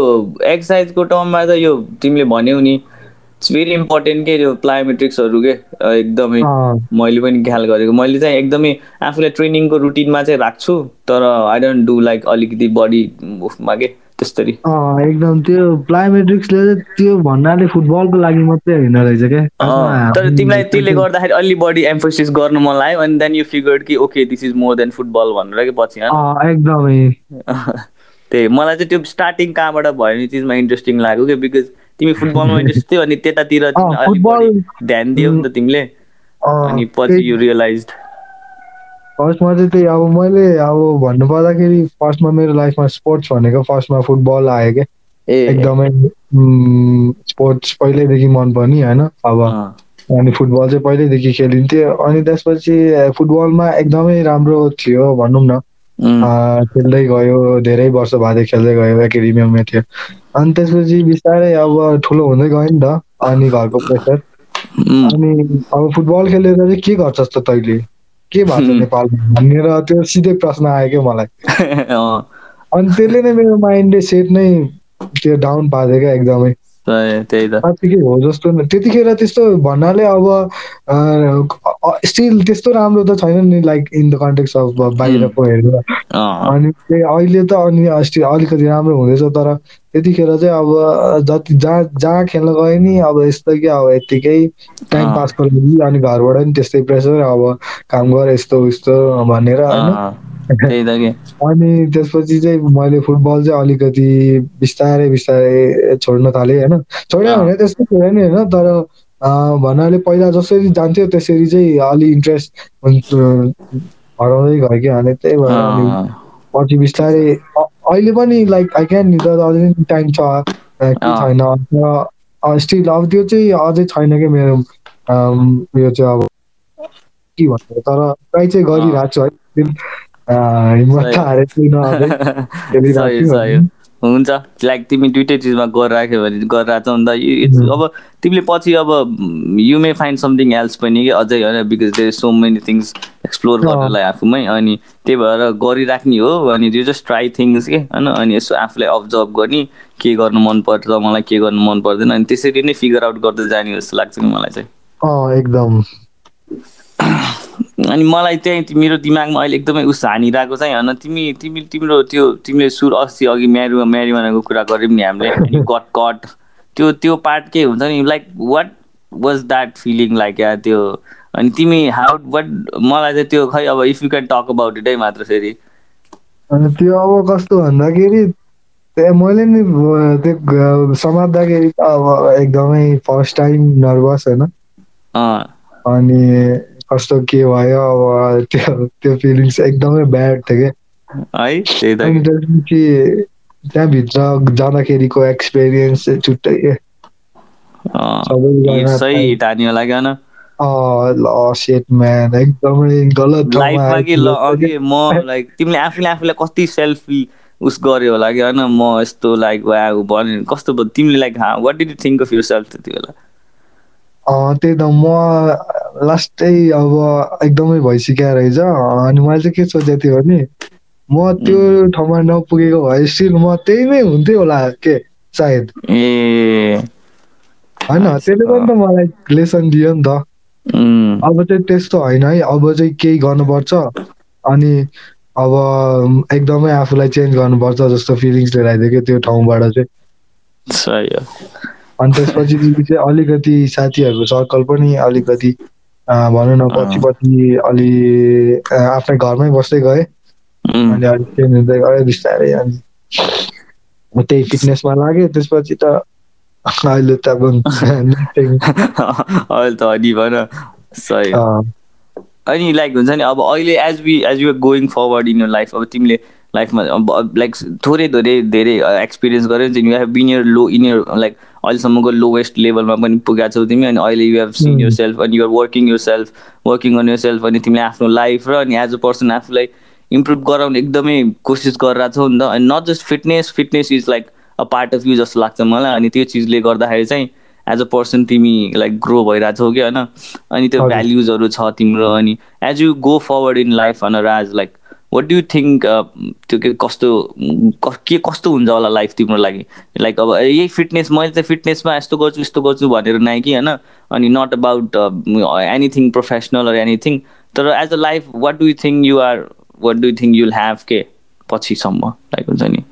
B: एक्सर्साइजको टर्ममा त यो तिमीले भन्यौ नि इट्स भेरी इम्पोर्टेन्ट के यो प्लायोमेट्रिक्सहरू के? एकदमै मैले पनि ख्याल गरेको। मैले चाहिँ एकदमै आफूलाई ट्रेनिङको रुटिनमा चाहिँ राख्छु तर आई डोन्ट डु लाइक अलिकति बडी मुभमा के?
A: त्यस्तरी। एकदम त्यो प्लायोमेट्रिक्सले त्यो भन्नाले फुटबलको लागि मात्रै होइन रहेछ
B: क्या। तर तिमीलाई त्यसले गर्दाखेरि अलि बढी एम्फोसिस गर्नु मन लाग्यो अनि देन यु फिगर कि okay this is more than football भनेर कि पछि
A: एकदमै।
B: त्यही मलाई चाहिँ त्यो स्टार्टिङ कहाँबाट भयो भने चिजमा इन्ट्रेस्टिङ लाग्यो कि बिकज तिमी फुटबलमा इन्ट्रेस्ट थियो अनि त्यतातिर ध्यान दियौ नि त तिमीले। अनि पछि यु रियलाइज
A: फर्स्टमा चाहिँ त्यही अब मैले अब भन्नु पर्दाखेरि फर्स्टमा मेरो लाइफमा स्पोर्ट्स भनेको फर्स्टमा फुटबल आयो क्या एकदमै स्पोर्ट्स पहिल्यैदेखि मनपर्ने होइन? अब अनि फुटबल चाहिँ पहिल्यैदेखि खेलिन्थ्यो। अनि त्यसपछि फुटबलमा एकदमै राम्रो थियो भनौँ न। खेल्दै गयो धेरै वर्ष बादै खेल्दै गयो एकाडेमीमा थियो। अनि त्यसपछि बिस्तारै अब ठुलो हुँदै गयो नि त अनि घरको प्रेसर अनि अब फुटबल खेलेर चाहिँ के गर्छस् त तैँले? के भएको नेपालमा? भनेर त्यो सिधै प्रश्न आयो क्या मलाई। अनि त्यसले नै मेरो माइन्डले सेट नै त्यो डाउन पार्यो क्या एकदमै। साँच्चीकै हो जस्तो त्यतिखेर त्यस्तो भन्नाले अब स्टिल त्यस्तो राम्रो त छैन नि like in the context of बाहिरको हेरेर अनि अहिले त अनि अस्ति अलिकति राम्रो हुँदैछ तर त्यतिखेर चाहिँ अब जति जहाँ जहाँ खेल्न गयो नि अब यस्तो कि अब यत्तिकै टाइम पासको लागि अनि घरबाट नि त्यस्तै प्रेसर अब काम गर यस्तो उस्तो भनेर होइन। अनि त्यसपछि चाहिँ मैले फुटबल चाहिँ अलिकति बिस्तारै बिस्तारै छोड्न थालेँ होइन? छोड्यो भने त्यस्तो कुरा नि होइन? तर भन्नाले पहिला जसरी जान्थ्यो त्यसरी चाहिँ अलि इन्ट्रेस्ट हराउँदै गयो कि अनि त्यही भएर पछि बिस्तारै अहिले पनि लाइक आई क्यान त अझै टाइम छ के छैन? स्टिल अब त्यो चाहिँ अझै छैन क्या मेरो यो चाहिँ अब के भन्नु तर ट्राई चाहिँ गरिरहेको छु है।
B: हुन्छ। लाइक तिमी दुइटै चिजमा गरिराख्यो भने गरिरहेछौ नि त। अब तिमीले पछि अब you may find something else पनि कि अझै होइन because there so many things explore गर्नलाई आफूमै। अनि त्यही भएर गरिराख्ने हो अनि यु जस्ट ट्राई थिङ्स के होइन? अनि यसो आफूलाई अब्जर्भ गर्ने के गर्नु मनपर्छ मलाई के गर्नु मन पर्दैन अनि त्यसरी नै फिगर आउट गर्दै जाने जस्तो लाग्छ कि मलाई चाहिँ।
A: एकदम।
B: अनि मलाई त्यही मेरो दिमागमा अहिले एकदमै उस हानिरहेको चाहिँ होइन तिमी तिमी तिम्रो त्यो तिमीले सुर अस्ति अघि म्यारु म्यारिमानाको कुरा गऱ्यौँ नि हामीले कट कट त्यो त्यो पार्ट के हुन्छ नि like what was that feeling like या त्यो? अनि तिमी हाउ वाट मलाई चाहिँ त्यो खै अब if you can talk about it मात्र फेरि
A: त्यो अब कस्तो भन्दाखेरि मैले नि त्यो समात्दाखेरि अब एकदमै फर्स्ट टाइम नर्भस होइन। अनि कस्तो के भयो अब त्यो त्यो फिलिङ्स एकदमै ब्याड थियो क्या त्यही त्यहाँभित्र जाँदाखेरिको एक्सपिरियन्स छुट्टै एकदमै गलत
B: म लाइक तिमीले आफूले आफूलाई कति सेल्फी उस गर्यो होला कि होइन म यस्तो लाइक भन्यो। कस्तो भयो? तिमीले like what did you think of yourself त्यति बेला?
A: त्यही त। म लास्टै अब एकदमै भइसक्यो रहेछ। अनि मैले चाहिँ के सोचेको थिएँ भने म त्यो ठाउँमा नपुगेको भए स्टिल म त्यही नै हुन्थ्यो होला के सायद।
B: ए।
A: होइन त्यसले पनि त मलाई लेसन दियो नि त। अब चाहिँ त्यस्तो होइन है। अब चाहिँ केही गर्नुपर्छ। अनि अब एकदमै आफूलाई चेन्ज गर्नुपर्छ जस्तो फिलिङ्स लिएर आइदियो क्या त्यो ठाउँबाट चाहिँ। अनि त्यसपछि चाहिँ अलिकति साथीहरूको सर्कल पनि अलिकति भनौँ न पछि पछि अलि आफ्नै घरमै बस्दै गएँ। अनि अलिक चेन्ज हुँदै गयो बिस्तारै अनि त्यही फिटनेसमा लाग्यो। त्यसपछि त अहिले त
B: अहिले त अनि भन सही। अनि लाइक हुन्छ नि अब अहिले as we as you going forward in your life अब तिमीले लाइफमा अब लाइक थोरै थोरै धेरै एक्सपिरियन्स गऱ्यो नि you have been your low in your like अहिलेसम्मको लोवेस्ट लेभलमा पनि पुगेको छौ तिमी अनि अहिले you have seen yourself अनि you're working yourself working on yourself अनि तिमीले आफ्नो लाइफ र अनि एज अ पर्सन आफूलाई इम्प्रुभ गराउने एकदमै कोसिस गरिरहेको छौ नि त। अनि not just fitness fitness is like a part of you जस्तो लाग्छ मलाई अनि त्यो चिजले गर्दाखेरि चाहिँ एज अ पर्सन तिमी लाइक ग्रो भइरहेछौ कि होइन? अनि त्यो भ्याल्युजहरू छ तिम्रो अनि as you go forward in life on Raj like what do think त्यो के कस्तो के कस्तो हुन्छ होला लाइफ तिम्रो लागि? लाइक अब यही फिटनेस मैले चाहिँ फिटनेसमा यस्तो गर्छु यस्तो गर्छु भनेर नै कि होइन? अनि not about anything professional anything तर as a life what do think you are what do think you'll have के पछिसम्म? लाइक हुन्छ नि।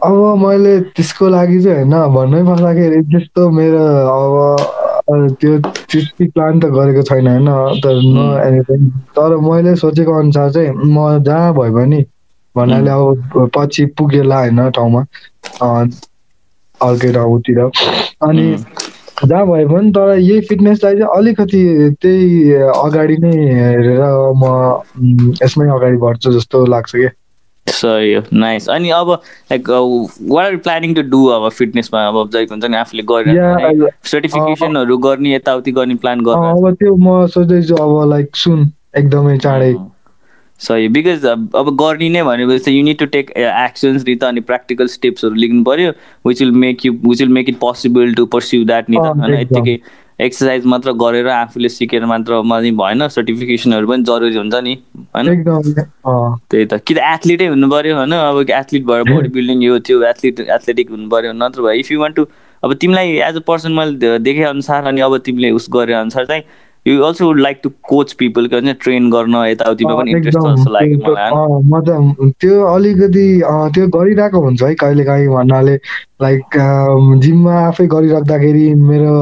A: अब मैले त्यसको लागि चाहिँ होइन भन्नै पर्दाखेरि त्यस्तो मेरो अब त्यो त्यति प्लान त गरेको छैन होइन तर न एनिथिङ तर मैले सोचेको अनुसार चाहिँ म जहाँ भए पनि भन्नाले अब पछि पुगेला होइन ठाउँमा अर्कै ठाउँतिर। अनि जहाँ भए पनि तर यही फिटनेसलाई चाहिँ अलिकति त्यही अगाडि नै हेरेर म यसमै अगाडि बढ्छु जस्तो लाग्छ क्या।
B: सही हो नाइस अनि अब like what are planning to do अब फिटनेसमा अब जहिले हुन्छ नि आफूले गरेर सर्टिफिकेसनहरू गर्ने यताउति गर्ने प्लान
A: गर्नु अब त्यो म सोच्दैछु अब लाइक सुन एकदमै चाँडै।
B: सही बिकज अब गर्ने नै भनेपछि you need to take actions नि त अनि प्र्याक्टिकल स्टेप्सहरू लिनु पऱ्यो which will make you which will make it possible to pursue that नि त होइन यत्तिकै एक्सर्साइज मात्र गरेर आफूले सिकेर मात्र भएन सर्टिफिकेसनहरू पनि जरुरी हुन्छ नि होइन? त्यही त। कि त एथलिटै हुनु पऱ्यो होइन? अब एथलिट भएर बडी बिल्डिङ यो थियो एथलिट एथलेटिक हुनु पऱ्यो नत्र भए इफ यु वान टु अब तिमीलाई एज अ पर्सन मैले देखे अनुसार अनि अब तिमीले उस गरे अनुसार चाहिँ you also would like to coach people के ट्रेन गर्न यताउतिमा पनि इन्ट्रेस्ट जस्तो लाग्यो
A: मलाई म त त्यो अलिकति त्यो गरिरहेको हुन्छ है कहिले काहीँ भन्नाले लाइक जिममा आफै गरिराख्दाखेरि मेरो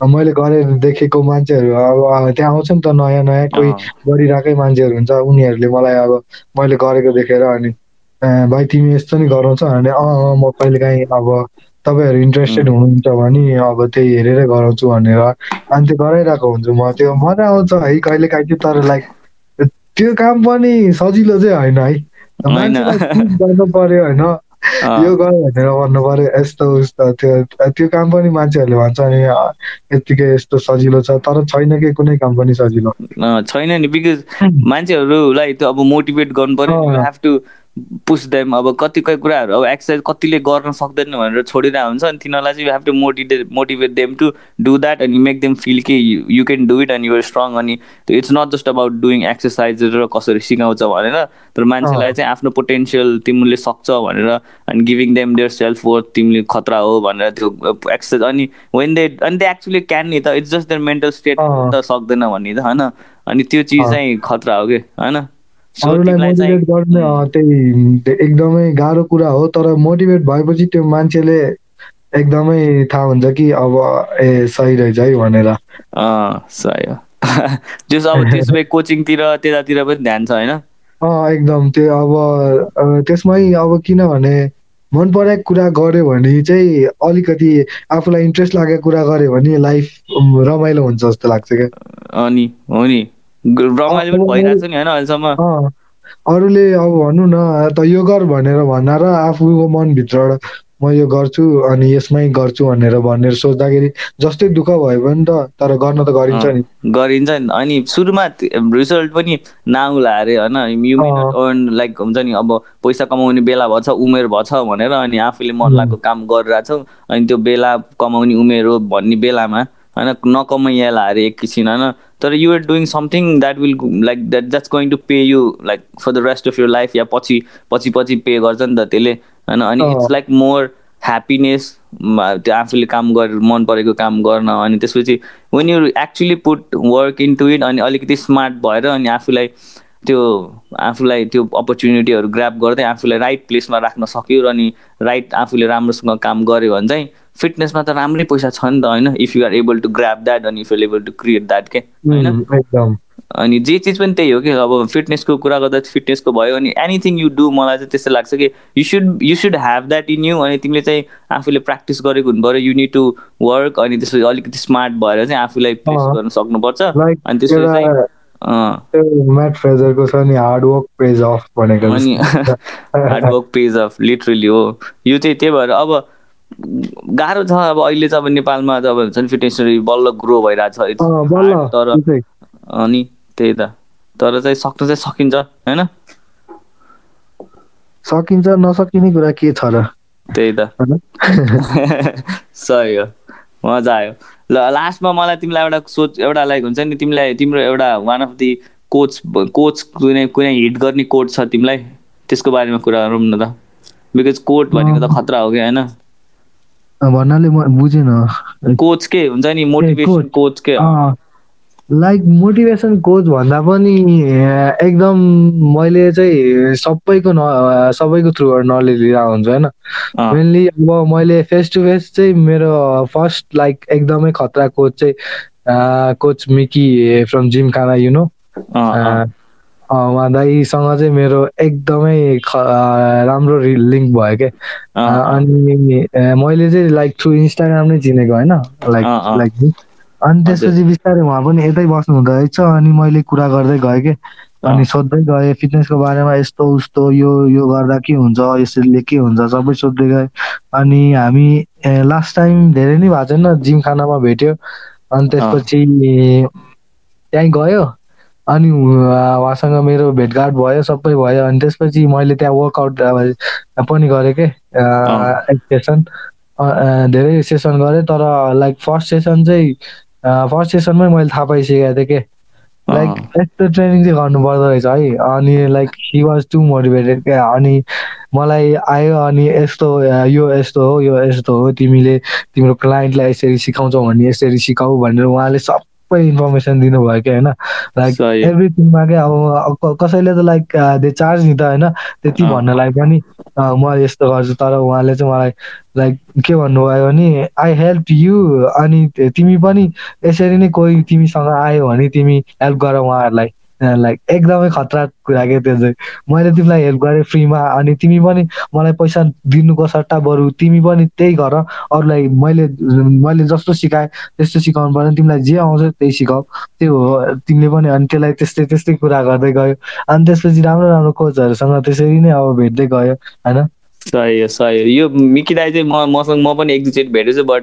A: मैले गरेर देखेको मान्छेहरू अब त्यहाँ आउँछ नि त नयाँ नयाँ कोही गरिरहेकै मान्छेहरू हुन्छ। उनीहरूले मलाई अब मैले गरेको देखेर अनि भाइ तिमी यस्तो नि गराउँछ भने अँ म कहिले काहीँ अब तपाईँहरू इन्ट्रेस्टेड हुनुहुन्छ भने अब त्यही हेरेरै गराउँछु भनेर अनि त्यो गराइरहेको हुन्छु म। त्यो मजा आउँछ है कहिले काहीँ चाहिँ तर लाइक त्यो काम पनि सजिलो चाहिँ होइन है। गर्नु पर्यो होइन। यो गर भनेर भन्नु पर्यो यस्तो उस्तो त्यो त्यो काम पनि मान्छेहरूले भन्छ नि यत्तिकै यस्तो सजिलो छ तर छैन कि कुनै काम पनि सजिलो।
B: छैन नि बिकज मान्छेहरूलाई त्यो अब मोटिभेट गर्नु पर्यो हेभ टु पुस देम अब कति कति कुराहरू अब एक्सर्साइज कतिले गर्न सक्दैन भनेर छोडिरहेको हुन्छ अनि तिनीहरूलाई चाहिँ you have to motivate motivate them to do that अनि मेक देम फिल कि you can do it and you're strong अनि it's not just about doing exercise र कसरी सिकाउँछ भनेर तर मान्छेलाई चाहिँ आफ्नो पोटेन्सियल तिमीले सक्छ भनेर अनि giving them their self worth तिमीले खतरा हो भनेर त्यो एक्सर्साइज अनि वेन दे अनि दे एक्चुली क्यान नि त it's just their mental state त सक्दैन भन्ने त होइन? अनि त्यो चिज चाहिँ खतरा हो कि होइन?
A: अरूलाई मोटिभेट गर्ने त्यही एकदमै गाह्रो कुरा हो तर मोटिभेट भएपछि त्यो मान्छेले एकदमै थाहा हुन्छ कि अब ए सही रहेछ है भनेर।
B: सही हो। जस अब त्यसो भए कोचिङतिर त्यतातिर पनि ध्यान छ होइन?
A: एकदम त्यो अब त्यसमै अब किनभने मन परेको कुरा गर्यो भने चाहिँ अलिकति आफूलाई इन्ट्रेस्ट लागेको कुरा गर्यो भने लाइफ रमाइलो हुन्छ जस्तो लाग्छ क्या।
B: अनि हो नि। रमाइलो पनि भइरहेको छ नि होइन अहिलेसम्म।
A: अरूले अब भनौँ न त यो गर भनेर भन्न र आफूको मनभित्रबाट म यो गर्छु अनि यसमै गर्छु भनेर भनेर सोच्दाखेरि जस्तै दुःख भयो भने त तर गर्न त गरिन्छ नि।
B: गरिन्छ नि। अनि सुरुमा रिजल्ट पनि नआउला अरे होइन यु अर्न लाइक हुन्छ नि अब पैसा कमाउने बेला भएछ उमेर भएछ भनेर अनि आफूले मन लागेको काम गरिरहेछौ अनि त्यो बेला कमाउने उमेर हो भन्ने बेलामा होइन नकमाइहाल अरे एक किसिम होइन। तर you're doing something that will like that that's going to pay you like for the rest of your life या पछि पछि पछि पे गर्छ नि त त्यसले होइन अनि इट्स लाइक मोर ह्याप्पिनेस त्यो आफूले काम गरेर मन परेको काम गर्न अनि त्यसपछि when you actually put work into it अनि अलिकति स्मार्ट भएर अनि आफूलाई त्यो आफूलाई त्यो अपर्च्युनिटीहरू ग्राप गर्दै आफूलाई राइट प्लेसमा राख्न सक्यो र अनि राइट आफूले राम्रोसँग काम गऱ्यो भने चाहिँ फिटनेसमा त राम्रै पैसा छ नि त होइन? If you are able to grab that अनि if you able to create that के? होइन? अनि जे चिज पनि त्यही हो कि अब फिटनेसको कुरा गर्दा फिटनेसको भयो अनि एनिथिङ यु डु मलाई चाहिँ त्यस्तो लाग्छ कि you should you should have that in you अनि तिमीले चाहिँ आफूले प्र्याक्टिस गरेको हुनु पऱ्यो यु निड टु वर्क अनि त्यसपछि अलिकति स्मार्ट भएर चाहिँ आफूलाई प्लेस गर्न सक्नुपर्छ। अनि त्यसपछि
A: चाहिँ म्याट फ्रेजरको छ नि हार्ड वर्क पेज अफ भनेको
B: अनि hard work pays off literally हो। यो चाहिँ त्यही भएर अब गाह्रो छ अब अहिले चाहिँ अब नेपालमा अब हुन्छ नि फिटनेस बल्ल ग्रो भइरहेको छ तर अनि त्यही त। तर चाहिँ सक्नु चाहिँ सकिन्छ होइन?
A: सकिन्छ नसकिने कुरा के छ र?
B: त्यही त। सही हो। मजा आयो। ल लास्टमा मलाई तिमीलाई एउटा सोच एउटा लाइक हुन्छ नि तिमीलाई तिम्रो एउटा one of the coach coach कुनै कुनै हिट गर्ने कोच छ तिमीलाई? त्यसको बारेमा कुरा गरौँ न त। बिकज कोच भनेको त खतरा हो कि होइन?
A: भन्नाले म बुझेन।
B: कोच के हुन्छ नि मोटिभेसन कोच। के
A: लाइक मोटिभेसन कोच भन्दा पनि एकदम मैले चाहिँ सबैको न सबैको थ्रुबाट नलेज लिएर हुन्छ होइन? मेनली अब मैले फेस टु फेस चाहिँ मेरो फर्स्ट लाइक एकदमै खतरा कोच चाहिँ coach Mickey from Gymkhana you know उहाँ दाईसँग चाहिँ मेरो एकदमै राम्रो लिङ्क भयो क्या अनि मैले चाहिँ लाइक थ्रु इन्स्टाग्राम नै चिनेको होइन? लाइक लाइक अनि त्यसपछि बिस्तारै उहाँ पनि यतै बस्नु हुँदो रहेछ अनि मैले कुरा गर्दै गएँ कि? अनि सोध्दै गएँ फिटनेसको बारेमा यस्तो उस्तो यो यो गर्दा के हुन्छ यसरीले के हुन्छ सबै सोध्दै गएँ। अनि हामी लास्ट टाइम धेरै नै भएको छैन जिम खानामा भेट्यो। अनि त्यसपछि त्यहीँ गयो। अनि उहाँसँग मेरो भेटघाट भयो सबै भयो। अनि त्यसपछि मैले त्यहाँ वर्कआउट पनि गरेँ के सेसन धेरै सेसन गरेँ तर लाइक फर्स्ट सेसन चाहिँ फर्स्ट सेसनमै मैले थाहा पाइसकेको थिएँ कि। लाइक यस्तो ट्रेनिङ चाहिँ गर्नु पर्दो रहेछ है। अनि like he was too motivated क्या। अनि मलाई आयो अनि यस्तो यो यस्तो हो यो यस्तो हो तिमीले तिम्रो क्लाइन्टलाई यसरी सिकाउँछौ भने यसरी सिकाऊ भनेर उहाँले सबै इन्फर्मेसन दिनुभयो क्या होइन? लाइक एभ्रिथिङमा क्या अब कसैले त लाइक दे चार्ज नि त होइन? त्यति भन्नलाई पनि म यस्तो गर्छु तर उहाँले चाहिँ मलाई लाइक के भन्नुभयो भने आई हेल्प यु अनि तिमी पनि यसरी नै कोही तिमीसँग आयो भने तिमी हेल्प गर उहाँहरूलाई। लाइक एकदमै खतरा कुरा के त्यो चाहिँ मैले तिमीलाई हेल्प गरेँ फ्रीमा अनि तिमी पनि मलाई पैसा दिनुको सट्टा बरु तिमी पनि त्यही गर अरूलाई मैले मैले जस्तो सिकाएँ त्यस्तो सिकाउनु पर्दैन तिमीलाई जे आउँछ त्यही सिकाऊ त्यो हो तिमीले पनि अनि त्यसलाई त्यस्तै त्यस्तै कुरा गर्दै गयो अनि त्यसपछि राम्रो राम्रो कोचहरूसँग त्यसरी नै अब भेट्दै गयो होइन?
B: सही हो सही हो यो मिकी दाई चाहिँ म मसँग म पनि एक दुईचोटि भेटेको छु बट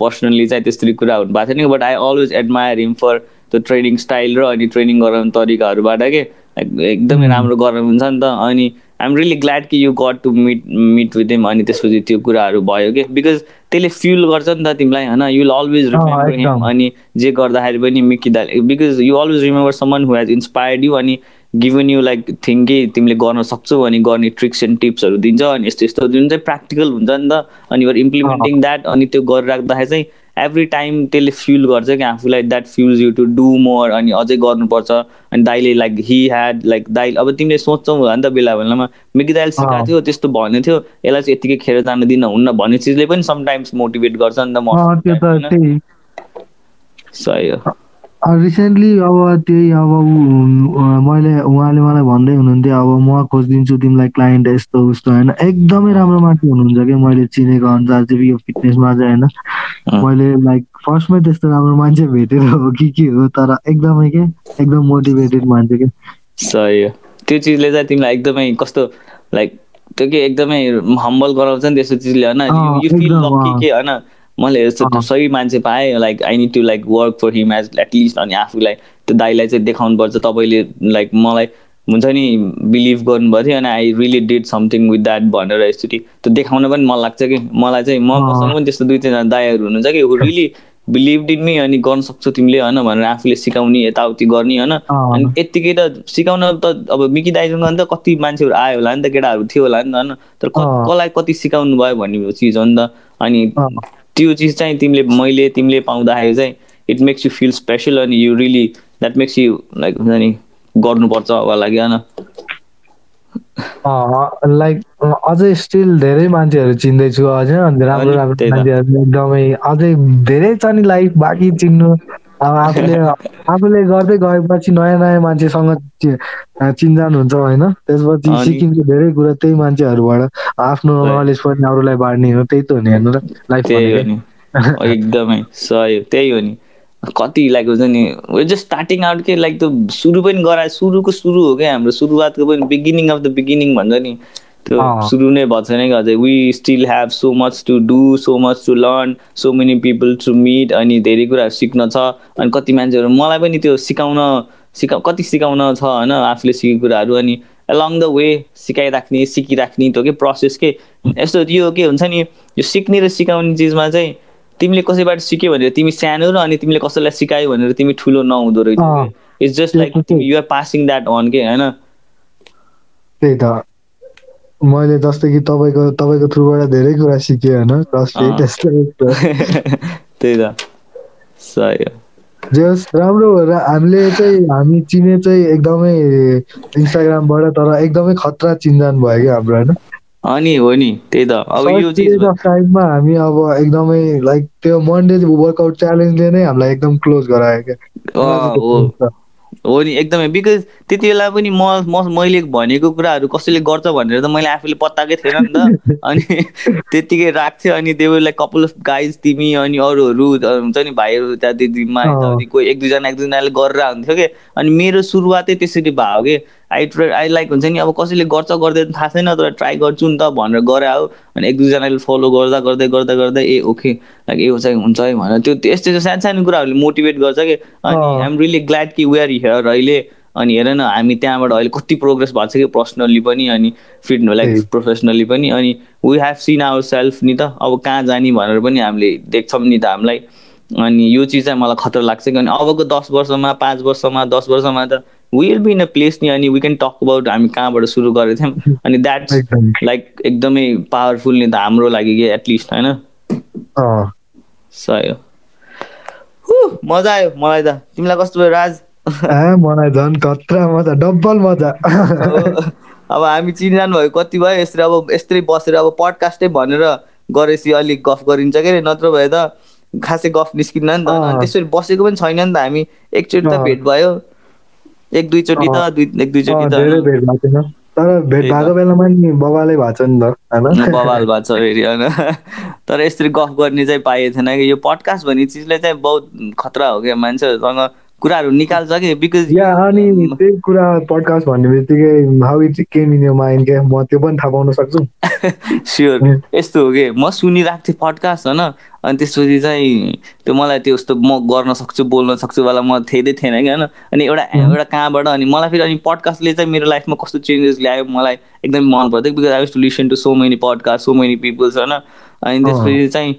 B: पर्सनल्ली चाहिँ त्यस्तरी कुरा हुनु भएको छैन but I always admire him for त्यो ट्रेनिङ स्टाइल र अनि ट्रेनिङ गराउने तरिकाहरूबाट के एकदमै राम्रो गराउनुहुन्छ नि त। अनि आइएम रियली ग्ल्याड कि you got to meet meet with him अनि त्यसपछि त्यो कुराहरू भयो कि। बिकज त्यसले फिल गर्छ नि त तिमीलाई होइन? You will always remember him अनि जे गर्दाखेरि पनि मिकी दाई because you always remember someone who has inspired you अनि गिभन यु लाइक थिङ्क कि तिमीले गर्न सक्छौ अनि गर्ने ट्रिक्स एन्ड टिप्सहरू दिन्छ अनि यस्तो यस्तो जुन चाहिँ प्र्याक्टिकल हुन्छ नि त। अनि युआर इम्प्लिमेन्टिङ द्याट अनि त्यो गरिराख्दाखेरि चाहिँ एभ्री टाइम त्यसले फिल गर्छ कि आफूलाई that feels you to do more अनि अझै गर्नुपर्छ। अनि दाइले लाइक हि ह्याड लाइक दाइ अब तिमीले सोच्छौ होला नि त बेला बेलामा मिकी दाइले सिकाएको थियो त्यस्तो भन्ने थियो। यसलाई चाहिँ यतिकै खेर जान दिन हुन्न भन्ने चिजले पनि समटाइम्स मोटिभेट गर्छ नि त
A: म सही
B: हो।
A: रिसेन्टली अब त्यही अब मैले उहाँले मलाई भन्दै हुनुहुन्थ्यो अब म खोजिदिन्छु तिमीलाई क्लाइन्ट यस्तो उस्तो होइन? एकदमै राम्रो मान्छे हुनुहुन्छ क्या मैले चिनेको अनुसार चाहिँ यो फिटनेसमा चाहिँ होइन? मैले लाइक फर्स्टमै त्यस्तो राम्रो मान्छे भेटेर हो कि के हो तर एकदमै के एकदम मोटिभेटेड मान्छे क्या
B: सही हो। त्यो चिजले चाहिँ तिमीलाई एकदमै कस्तो लाइक त्यो के एकदमै हम्बल गराउँछ नि त्यस्तो चिजले होइन? यु फिल लकी के होइन? मैले यस्तो सही मान्छे पाएँ like I need to like work for him as at least अनि आफूलाई त्यो दाइलाई चाहिँ देखाउनुपर्छ तपाईँले लाइक मलाई हुन्छ नि बिलिभ गर्नुभएको थियो अनि I really did something with that भनेर यसरी त्यो देखाउन पनि मन लाग्छ कि? मलाई चाहिँ म मसँग पनि त्यस्तो दुई तिनजना दाईहरू हुनुहुन्छ कि रियली बिलिभ इन मी अनि गर्न सक्छौ तिमीले होइन भनेर आफूले सिकाउने यताउति गर्ने होइन? अनि यत्तिकै त सिकाउन त अब मिकी दाइसँग त कति मान्छेहरू आयो होला नि त केटाहरू थियो होला नि त होइन? तर कसलाई कति सिकाउनु भयो भन्ने चिज हो नि त। अनि त्यो चिज चाहिँ तिमीले मैले तिमीले पाउँदाखेरि चाहिँ it makes you feel special अनि you really that makes you like हुन्छ नि गर्नुपर्छ होला लागि होइन?
A: लाइक अझै स्टिल धेरै मान्छेहरू चिन्दैछु अझै राम्रो राम्रो मान्छेहरू एकदमै अझै धेरै छ नि लाइफ बाँकी चिन्नु। अब आफूले आफूले गर्दै गएपछि नयाँ नयाँ मान्छेसँग चिन्जान हुन्छ होइन? त्यसपछि सिकिन्छ धेरै कुरा त्यही मान्छेहरूबाट आफ्नो नलेज पनि अरूलाई बाँड्ने हो त्यही त हो नि हेर्नु र लाइफ
B: एकदमै सही त्यही हो नि। कति लाइक हुन्छ नि जस्ट स्टार्टिङ आउट के लाइक त्यो सुरु पनि गराए सुरुको सुरु हो क्या हाम्रो सुरुवातको पनि बिगिनिङ अफ द बिगिनिङ भन्छ नि। त्यो सुरु नै भएको छैन कि अझै we still have so much to do so much to learn so many people to meet अनि धेरै कुराहरू सिक्न छ अनि कति मान्छेहरू मलाई पनि त्यो सिकाउन सिका कति सिकाउन छ होइन आफूले सिकेको कुराहरू अनि अलङ द वे सिकाइराख्ने सिकिराख्ने त्यो के प्रोसेस के यस्तो यो के हुन्छ नि यो सिक्ने र सिकाउने चिजमा चाहिँ तिमीले कसैबाट सिक्यो भनेर तिमी सानो र अनि तिमीले कसैलाई सिकायो भनेर तिमी ठुलो नहुँदो रहेछ। It's just like you're passing that on के होइन?
A: त्यही त। मैले जस्तै कि तपाईँको तपाईँको थ्रुबाट धेरै कुरा सिकेँ होइन?
B: त्यही त। सही
A: जस राम्रो भएर हामीले चाहिँ हामी चिने चाहिँ एकदमै इन्स्टाग्रामबाट तर एकदमै खतरा चिन्जान भयो क्या हाम्रो होइन?
B: अनि हो नि त्यही त। अब यो चिज
A: टाइममा हामी अब एकदमै लाइक त्यो मन्डे वर्कआउट च्यालेन्जले नै हामीलाई एकदम क्लोज गरायो क्या।
B: हो। नि एकदमै। बिकज त्यति बेला पनि म म मैले भनेको कुराहरू कसैले गर्छ भनेर त मैले आफूले पत्ताकै थिएन नि त। अनि त्यत्तिकै राख्थ्यो अनि देवलाई कपाल अफ गाइज तिमी अनि अरूहरू हुन्छ नि भाइहरू त्यहाँदेखिमा कोही एक दुईजना एक दुईजनाले गरेर हुन्थ्यो कि अनि मेरो सुरुवातै त्यसरी भयो कि। आई ट्राई आई लाइक हुन्छ नि अब कसैले गर्छ गर्दैन थाहा छैन तर ट्राई गर्छु नि त भनेर गरे हो अनि एक दुईजनाले फलो गर्दा गर्दै गर्दा गर्दै ए ओके लाइक यो चाहिँ हुन्छ है भनेर। त्यो यस्तो सानो सानो कुराहरूले मोटिभेट गर्छ कि। अनि आइएम रियली ग्ल्याड कि वेआर हियर अहिले। अनि हेर न हामी त्यहाँबाट अहिले कति प्रोग्रेस भएको छ कि पर्सनल्ली पनि अनि फिट लाइक प्रोफेसनल्ली पनि। अनि we have seen our self नि त अब कहाँ जाने भनेर पनि हामीले देख्छौँ नि त हामीलाई। अनि यो चिज चाहिँ मलाई खतरा लाग्छ कि। अनि अबको दस वर्षमा पाँच वर्षमा दस वर्षमा त will be in a place नि अनि वी क्यान टक अबाउट हामी कहाँबाट सुरु गरेको थियौँ। अनि द्याट्स लाइक एकदमै पावरफुल नि त हाम्रो लागि कि एटलिस्ट होइन? सही हो मजा आयो मलाई त। तिमीलाई कस्तो भयो राज?
A: मलाई झन् कत्रा मजा डबल मजा।
B: अब हामी चिनजान भयो कति भयो यसरी अब यस्तै बसेर अब पडकास्टै भनेर गरेपछि अलिक गफ गरिन्छ के नत्र भए त खासै गफ निस्किन्न नि त। त्यसरी बसेको पनि छैन नि त हामी एकचोटि त भेट भयो। एक दुईचोटि त दुई एक दुईचोटि
A: त। तर भेट भएको बेलामा नि बबालै भएको नि त
B: बबाल भएको छ फेरि होइन? तर यसरी गफ गर्ने चाहिँ पाइएको थिएन कि। यो पडकास्ट भन्ने चिजले चाहिँ बहुत खतरा हो क्या मान्छेहरूसँग। कुराहरू निकाल्छ कि? बिकज
A: या अनि त्यही कुरा पडकास्ट भन्ने बित्तिकै how it came in mind के म त्यो पनि थाहा पाउन सक्छु।
B: स्योर यस्तो हो कि? म सुनिरहेको थिएँ पडकास्ट होइन। अनि त्यसपछि चाहिँ त्यो मलाई त्यो यस्तो म गर्न सक्छु बोल्न सक्छु वाला म थिएदै थिएन कि होइन। अनि एउटा एउटा कहाँबाट अनि मलाई फेरि अनि पडकास्टले चाहिँ मेरो लाइफमा कस्तो चेन्जेस ल्यायो मलाई एकदमै मन पर्थ्यो। Because I to listen to so many podcast so many peoples होइन। अनि त्यसपछि चाहिँ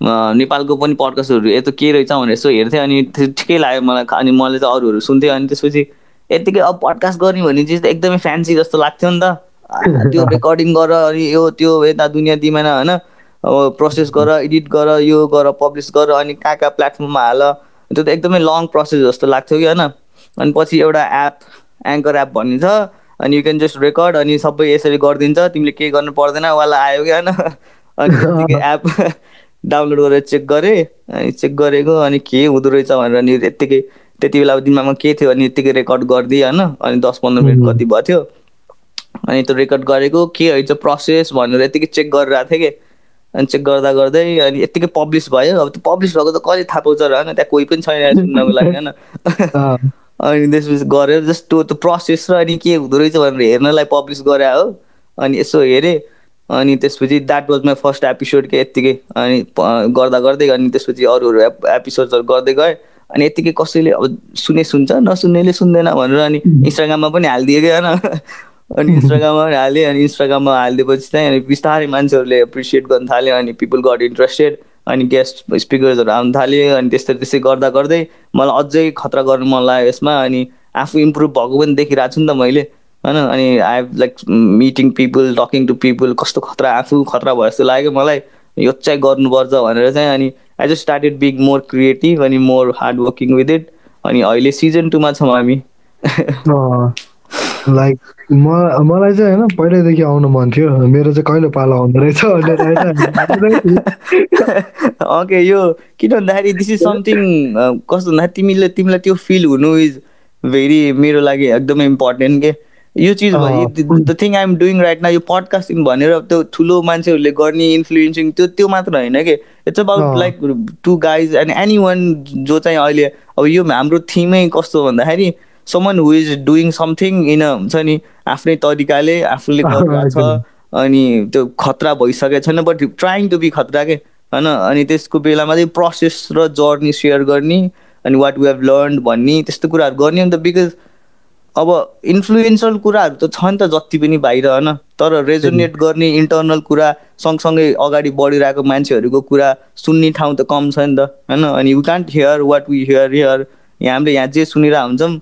B: नेपालको पनि पडकास्टहरू यस्तो के रहेछ भनेर यसो हेर्थेँ अनि ठिकै लाग्यो मलाई अनि मैले त अरूहरू सुन्थेँ अनि त्यसपछि यत्तिकै अब पडकास्ट गर्ने भन्ने चिज त एकदमै फ्यान्सी जस्तो लाग्थ्यो नि त। त्यो रेकर्डिङ गर अनि यो त्यो यता दुनियाँ दिमाना होइन? अब प्रोसेस गर एडिट गर यो गर पब्लिस गर अनि कहाँ कहाँ प्लेटफर्ममा हाल। त्यो त एकदमै लङ प्रोसेस जस्तो लाग्थ्यो कि होइन? अनि पछि एउटा एप एङ्कर एप भन्ने छ अनि यु क्यान जस्ट रेकर्ड अनि सबै यसरी गरिदिन्छ। तिमीले केही गर्नु पर्दैन वाला आयो कि होइन? अनि एप डाउनलोड गरेर चेक गरेँ अनि चेक गरेको अनि के हुँदो रहेछ भनेर नि यत्तिकै त्यति बेला अब दिमागमा के थियो अनि यत्तिकै रेकर्ड गरिदिएँ होइन? अनि दस पन्ध्र मिनट कति भएको थियो। अनि त्यो रेकर्ड गरेको के होइन प्रोसेस भनेर यत्तिकै चेक गरिरहेको थिएँ कि? अनि चेक गर्दा गर्दै अनि यत्तिकै पब्लिस भयो। अब त्यो पब्लिस भएको त कहिले थाहा पाउँछ र होइन? त्यहाँ कोही पनि छैन सुन्नको लागि होइन? अनि त्यसपछि गरेर जस्तो त्यो प्रोसेस र अनि के हुँदो रहेछ भनेर हेर्नलाई पब्लिस गरे हो। अनि यसो हेरेँ। अनि त्यसपछि that was my first episode के यत्तिकै अनि गर्दा गर्दै अनि त्यसपछि अरू अरू एपिसोडहरू गर्दै गएँ। अनि यत्तिकै कसैले अब सुने सुन्छ नसुन्नेले सुन्दैन भनेर अनि इन्स्टाग्राममा पनि हालिदियो कि होइन। अनि इन्स्टाग्राममा हालेँ अनि इन्स्टाग्राममा हालिदिएपछि चाहिँ अनि बिस्तारै मान्छेहरूले एप्रिसिएट गर्न थाल्यो अनि पिपल गट इन्ट्रेस्टेड अनि गेस्ट स्पिकर्सहरू आउनु थाल्यो अनि त्यस्तै त्यस्तै गर्दा गर्दै मलाई अझै खतरा गर्नु मन लाग्यो यसमा अनि आफू इम्प्रुभ भएको पनि देखिरहेको छु नि त मैले। होइन? अनि I have like meeting people talking to people कस्तो खतरा आफू खतरा भयो जस्तो लाग्यो मलाई। यो चाहिँ गर्नुपर्छ भनेर चाहिँ अनि I just started being more creative अनि more hard working with it अनि अहिले सिजन टूमा छौँ हामी।
A: लाइक म मलाई चाहिँ होइन पहिल्यैदेखि आउनु मन थियो। मेरो चाहिँ कहिले पालो आउँदो रहेछ
B: ओके यो किन भन्दाखेरि दिस इज समथिङ कस्तो भन्दाखेरि तिमीले तिमीलाई त्यो फिल हुनु इज भेरी मेरो लागि एकदमै इम्पोर्टेन्ट के। यो चिज the thing I'm doing right न यो पडकास्टिङ भनेर त्यो ठुलो मान्छेहरूले गर्ने इन्फ्लुएन्सिङ त्यो त्यो मात्र होइन कि? It's about like to guys and anyone जो चाहिँ अहिले अब यो हाम्रो थिमै कस्तो भन्दाखेरि someone who is doing something in हुन्छ नि आफ्नै तरिकाले आफूले गरिरहेको छ अनि त्यो खतरा भइसकेको छैन बट ट्राइङ टु बी खतरा के? होइन? अनि त्यसको बेलामा चाहिँ प्रोसेस र जर्नी सेयर गर्ने अनि वाट वी हेभ लर्न भन्ने त्यस्तो कुराहरू गर्ने नि त बिकज अब इन्फ्लुएन्सल कुराहरू त छ नि त जति पनि बाहिर होइन? तर रेजोनेट गर्ने इन्टर्नल कुरा सँगसँगै अगाडि बढिरहेको मान्छेहरूको कुरा सुन्ने ठाउँ त कम छ नि त होइन? अनि we can't hear what we hear hear यहाँ हामीले यहाँ जे सुनिरहेको हुन्छौँ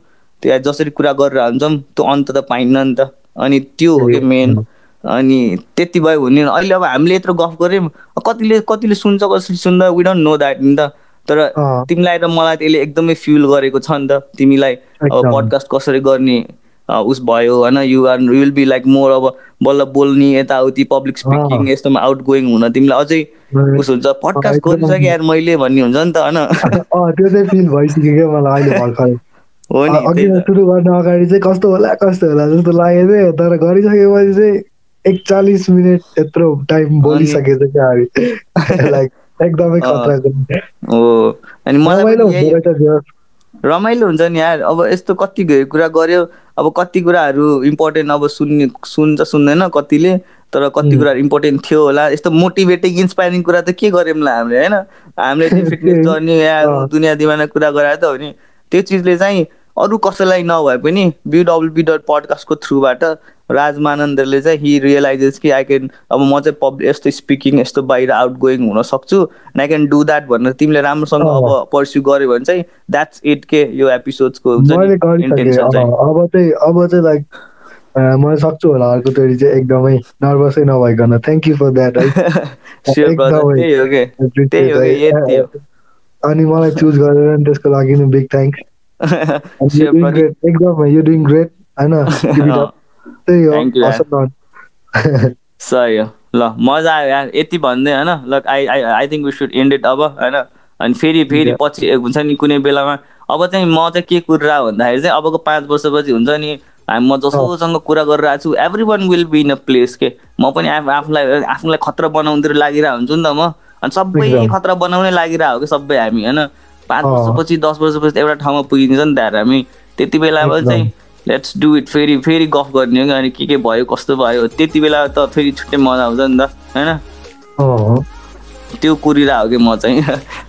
B: त्यो जसरी कुरा गरेर हुन्छौँ त्यो अन्त त पाइन्न नि त। अनि त्यो हो कि मेन अनि त्यति भयो भने अहिले अब हामीले यत्रो गफ गऱ्यौँ। कतिले कतिले सुन्छ कसरी सुन्दा? वी डोन्ट नो द्याट नि त। तर तिमीलाई र मलाई त्यसले एकदमै फिल गरेको छ नि त। तिमीलाई अब पडकास्ट कसरी गर्ने उस भयो होइन? You are you will be like more अब बल्ल बोल्ने यताउति पब्लिक स्पिकिङ यस्तोमा आउट गोइङ हुन तिमीलाई अझै उस हुन्छ। पडकास्ट गरिसकेँ यार मैले भन्ने हुन्छ नि त होइन?
A: त्यो चाहिँ फिल भइसक्यो क्या मलाई अहिले भर्खर। हो नि अघि सुरु गर्न अगाडि चाहिँ कस्तो होला कस्तो होला जस्तो लाग्यो थियो तर गरिसकेपछि चाहिँ एकचालिस मिनट यत्रो टाइम बोलिसकेछ क्या लाइक एकदमै
B: हो। अनि मलाई रमाइलो हुन्छ नि यार। अब यस्तो कति कुरा गर्यो अब कति कुराहरू इम्पोर्टेन्ट अब सुन्ने सुन्छ सुन्दैन कतिले तर कति कुराहरू इम्पोर्टेन्ट थियो होला। यस्तो मोटिभेटिङ इन्सपाइरिङ कुरा त के गऱ्यौँ हामीले होइन? हामीले फिटनेस जर्नी या दुनियाँ दिमागमा कुरा गरायो त हो नि। त्यो चिजले चाहिँ अरू कसैलाई नभए पनि बिडब्लुबी डट पडकास्टको थ्रुबाट राजमानन्दले चाहिँ हि रियलाइजेस कि आई क्यान अब म चाहिँ पब्लिक यस्तो स्पिकिङ यस्तो बाहिर आउट गोइङ हुन सक्छु and I can do that भनेर तिमीले राम्रोसँग अब पर्स्यु गर्यो भने चाहिँ द्याट्स इट के यो एपिसोड्सको
A: अब चाहिँ अब चाहिँ लाइक म सक्छु होला अर्को तोरी चाहिँ एकदमै नर्भसै नभइकन। थ्याङ्क यू फर द्याट है। अनि मलाई चुज गरेर त्यसको लागि बिग थ्याङ्क्स एकदम यु डुइङ ग्रेट होइन? त्यही हो
B: सही हो। ल मजा आयो यार यति भन्दै होइन ल I I I think we should end it अब होइन? अनि फेरि फेरि पछि हुन्छ नि कुनै बेलामा। अब चाहिँ म चाहिँ के कुरा भन्दाखेरि चाहिँ अबको पाँच वर्षपछि हुन्छ नि हामी म जसोसँग कुरा गरिरहेको छु everyone will be in a place के? म पनि आफूलाई आफूलाई खतरा बनाउँदै लागिरहेको हुन्छु नि त म। अनि सबै खतरा बनाउनै लागिरहेको हो कि सबै हामी होइन? पाँच वर्षपछि दस वर्षपछि एउटा ठाउँमा पुगिन्छ नि त हामी। त्यति बेला चाहिँ लेट्स डु इट फेरि फेरि गफ गर्ने हो अनि के के भयो कस्तो भयो? त्यति बेला त फेरि छुट्टै मजा आउँछ नि त होइन? त्यो कुरिरहेको हो कि म चाहिँ।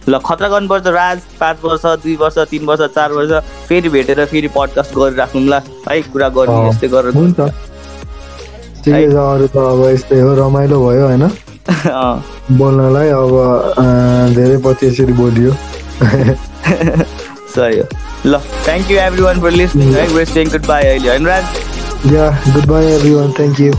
B: ल खतरा गर्नुपर्छ राज पाँच वर्ष दुई वर्ष तिन वर्ष चार वर्ष फेरि भेटेर फेरि पडकास्ट गरिराखौँ ल। है कुरा गर्ने यस्तै गरेर
A: हुन्छ। अरू त अब यस्तै हो रमाइलो भयो होइन? बोल्नलाई अब धेरै पछि यसरी बोलियो।
B: So yeah. Thank you everyone for listening. Right? We're saying goodbye earlier. Imran?
A: Yeah, goodbye everyone. Thank you.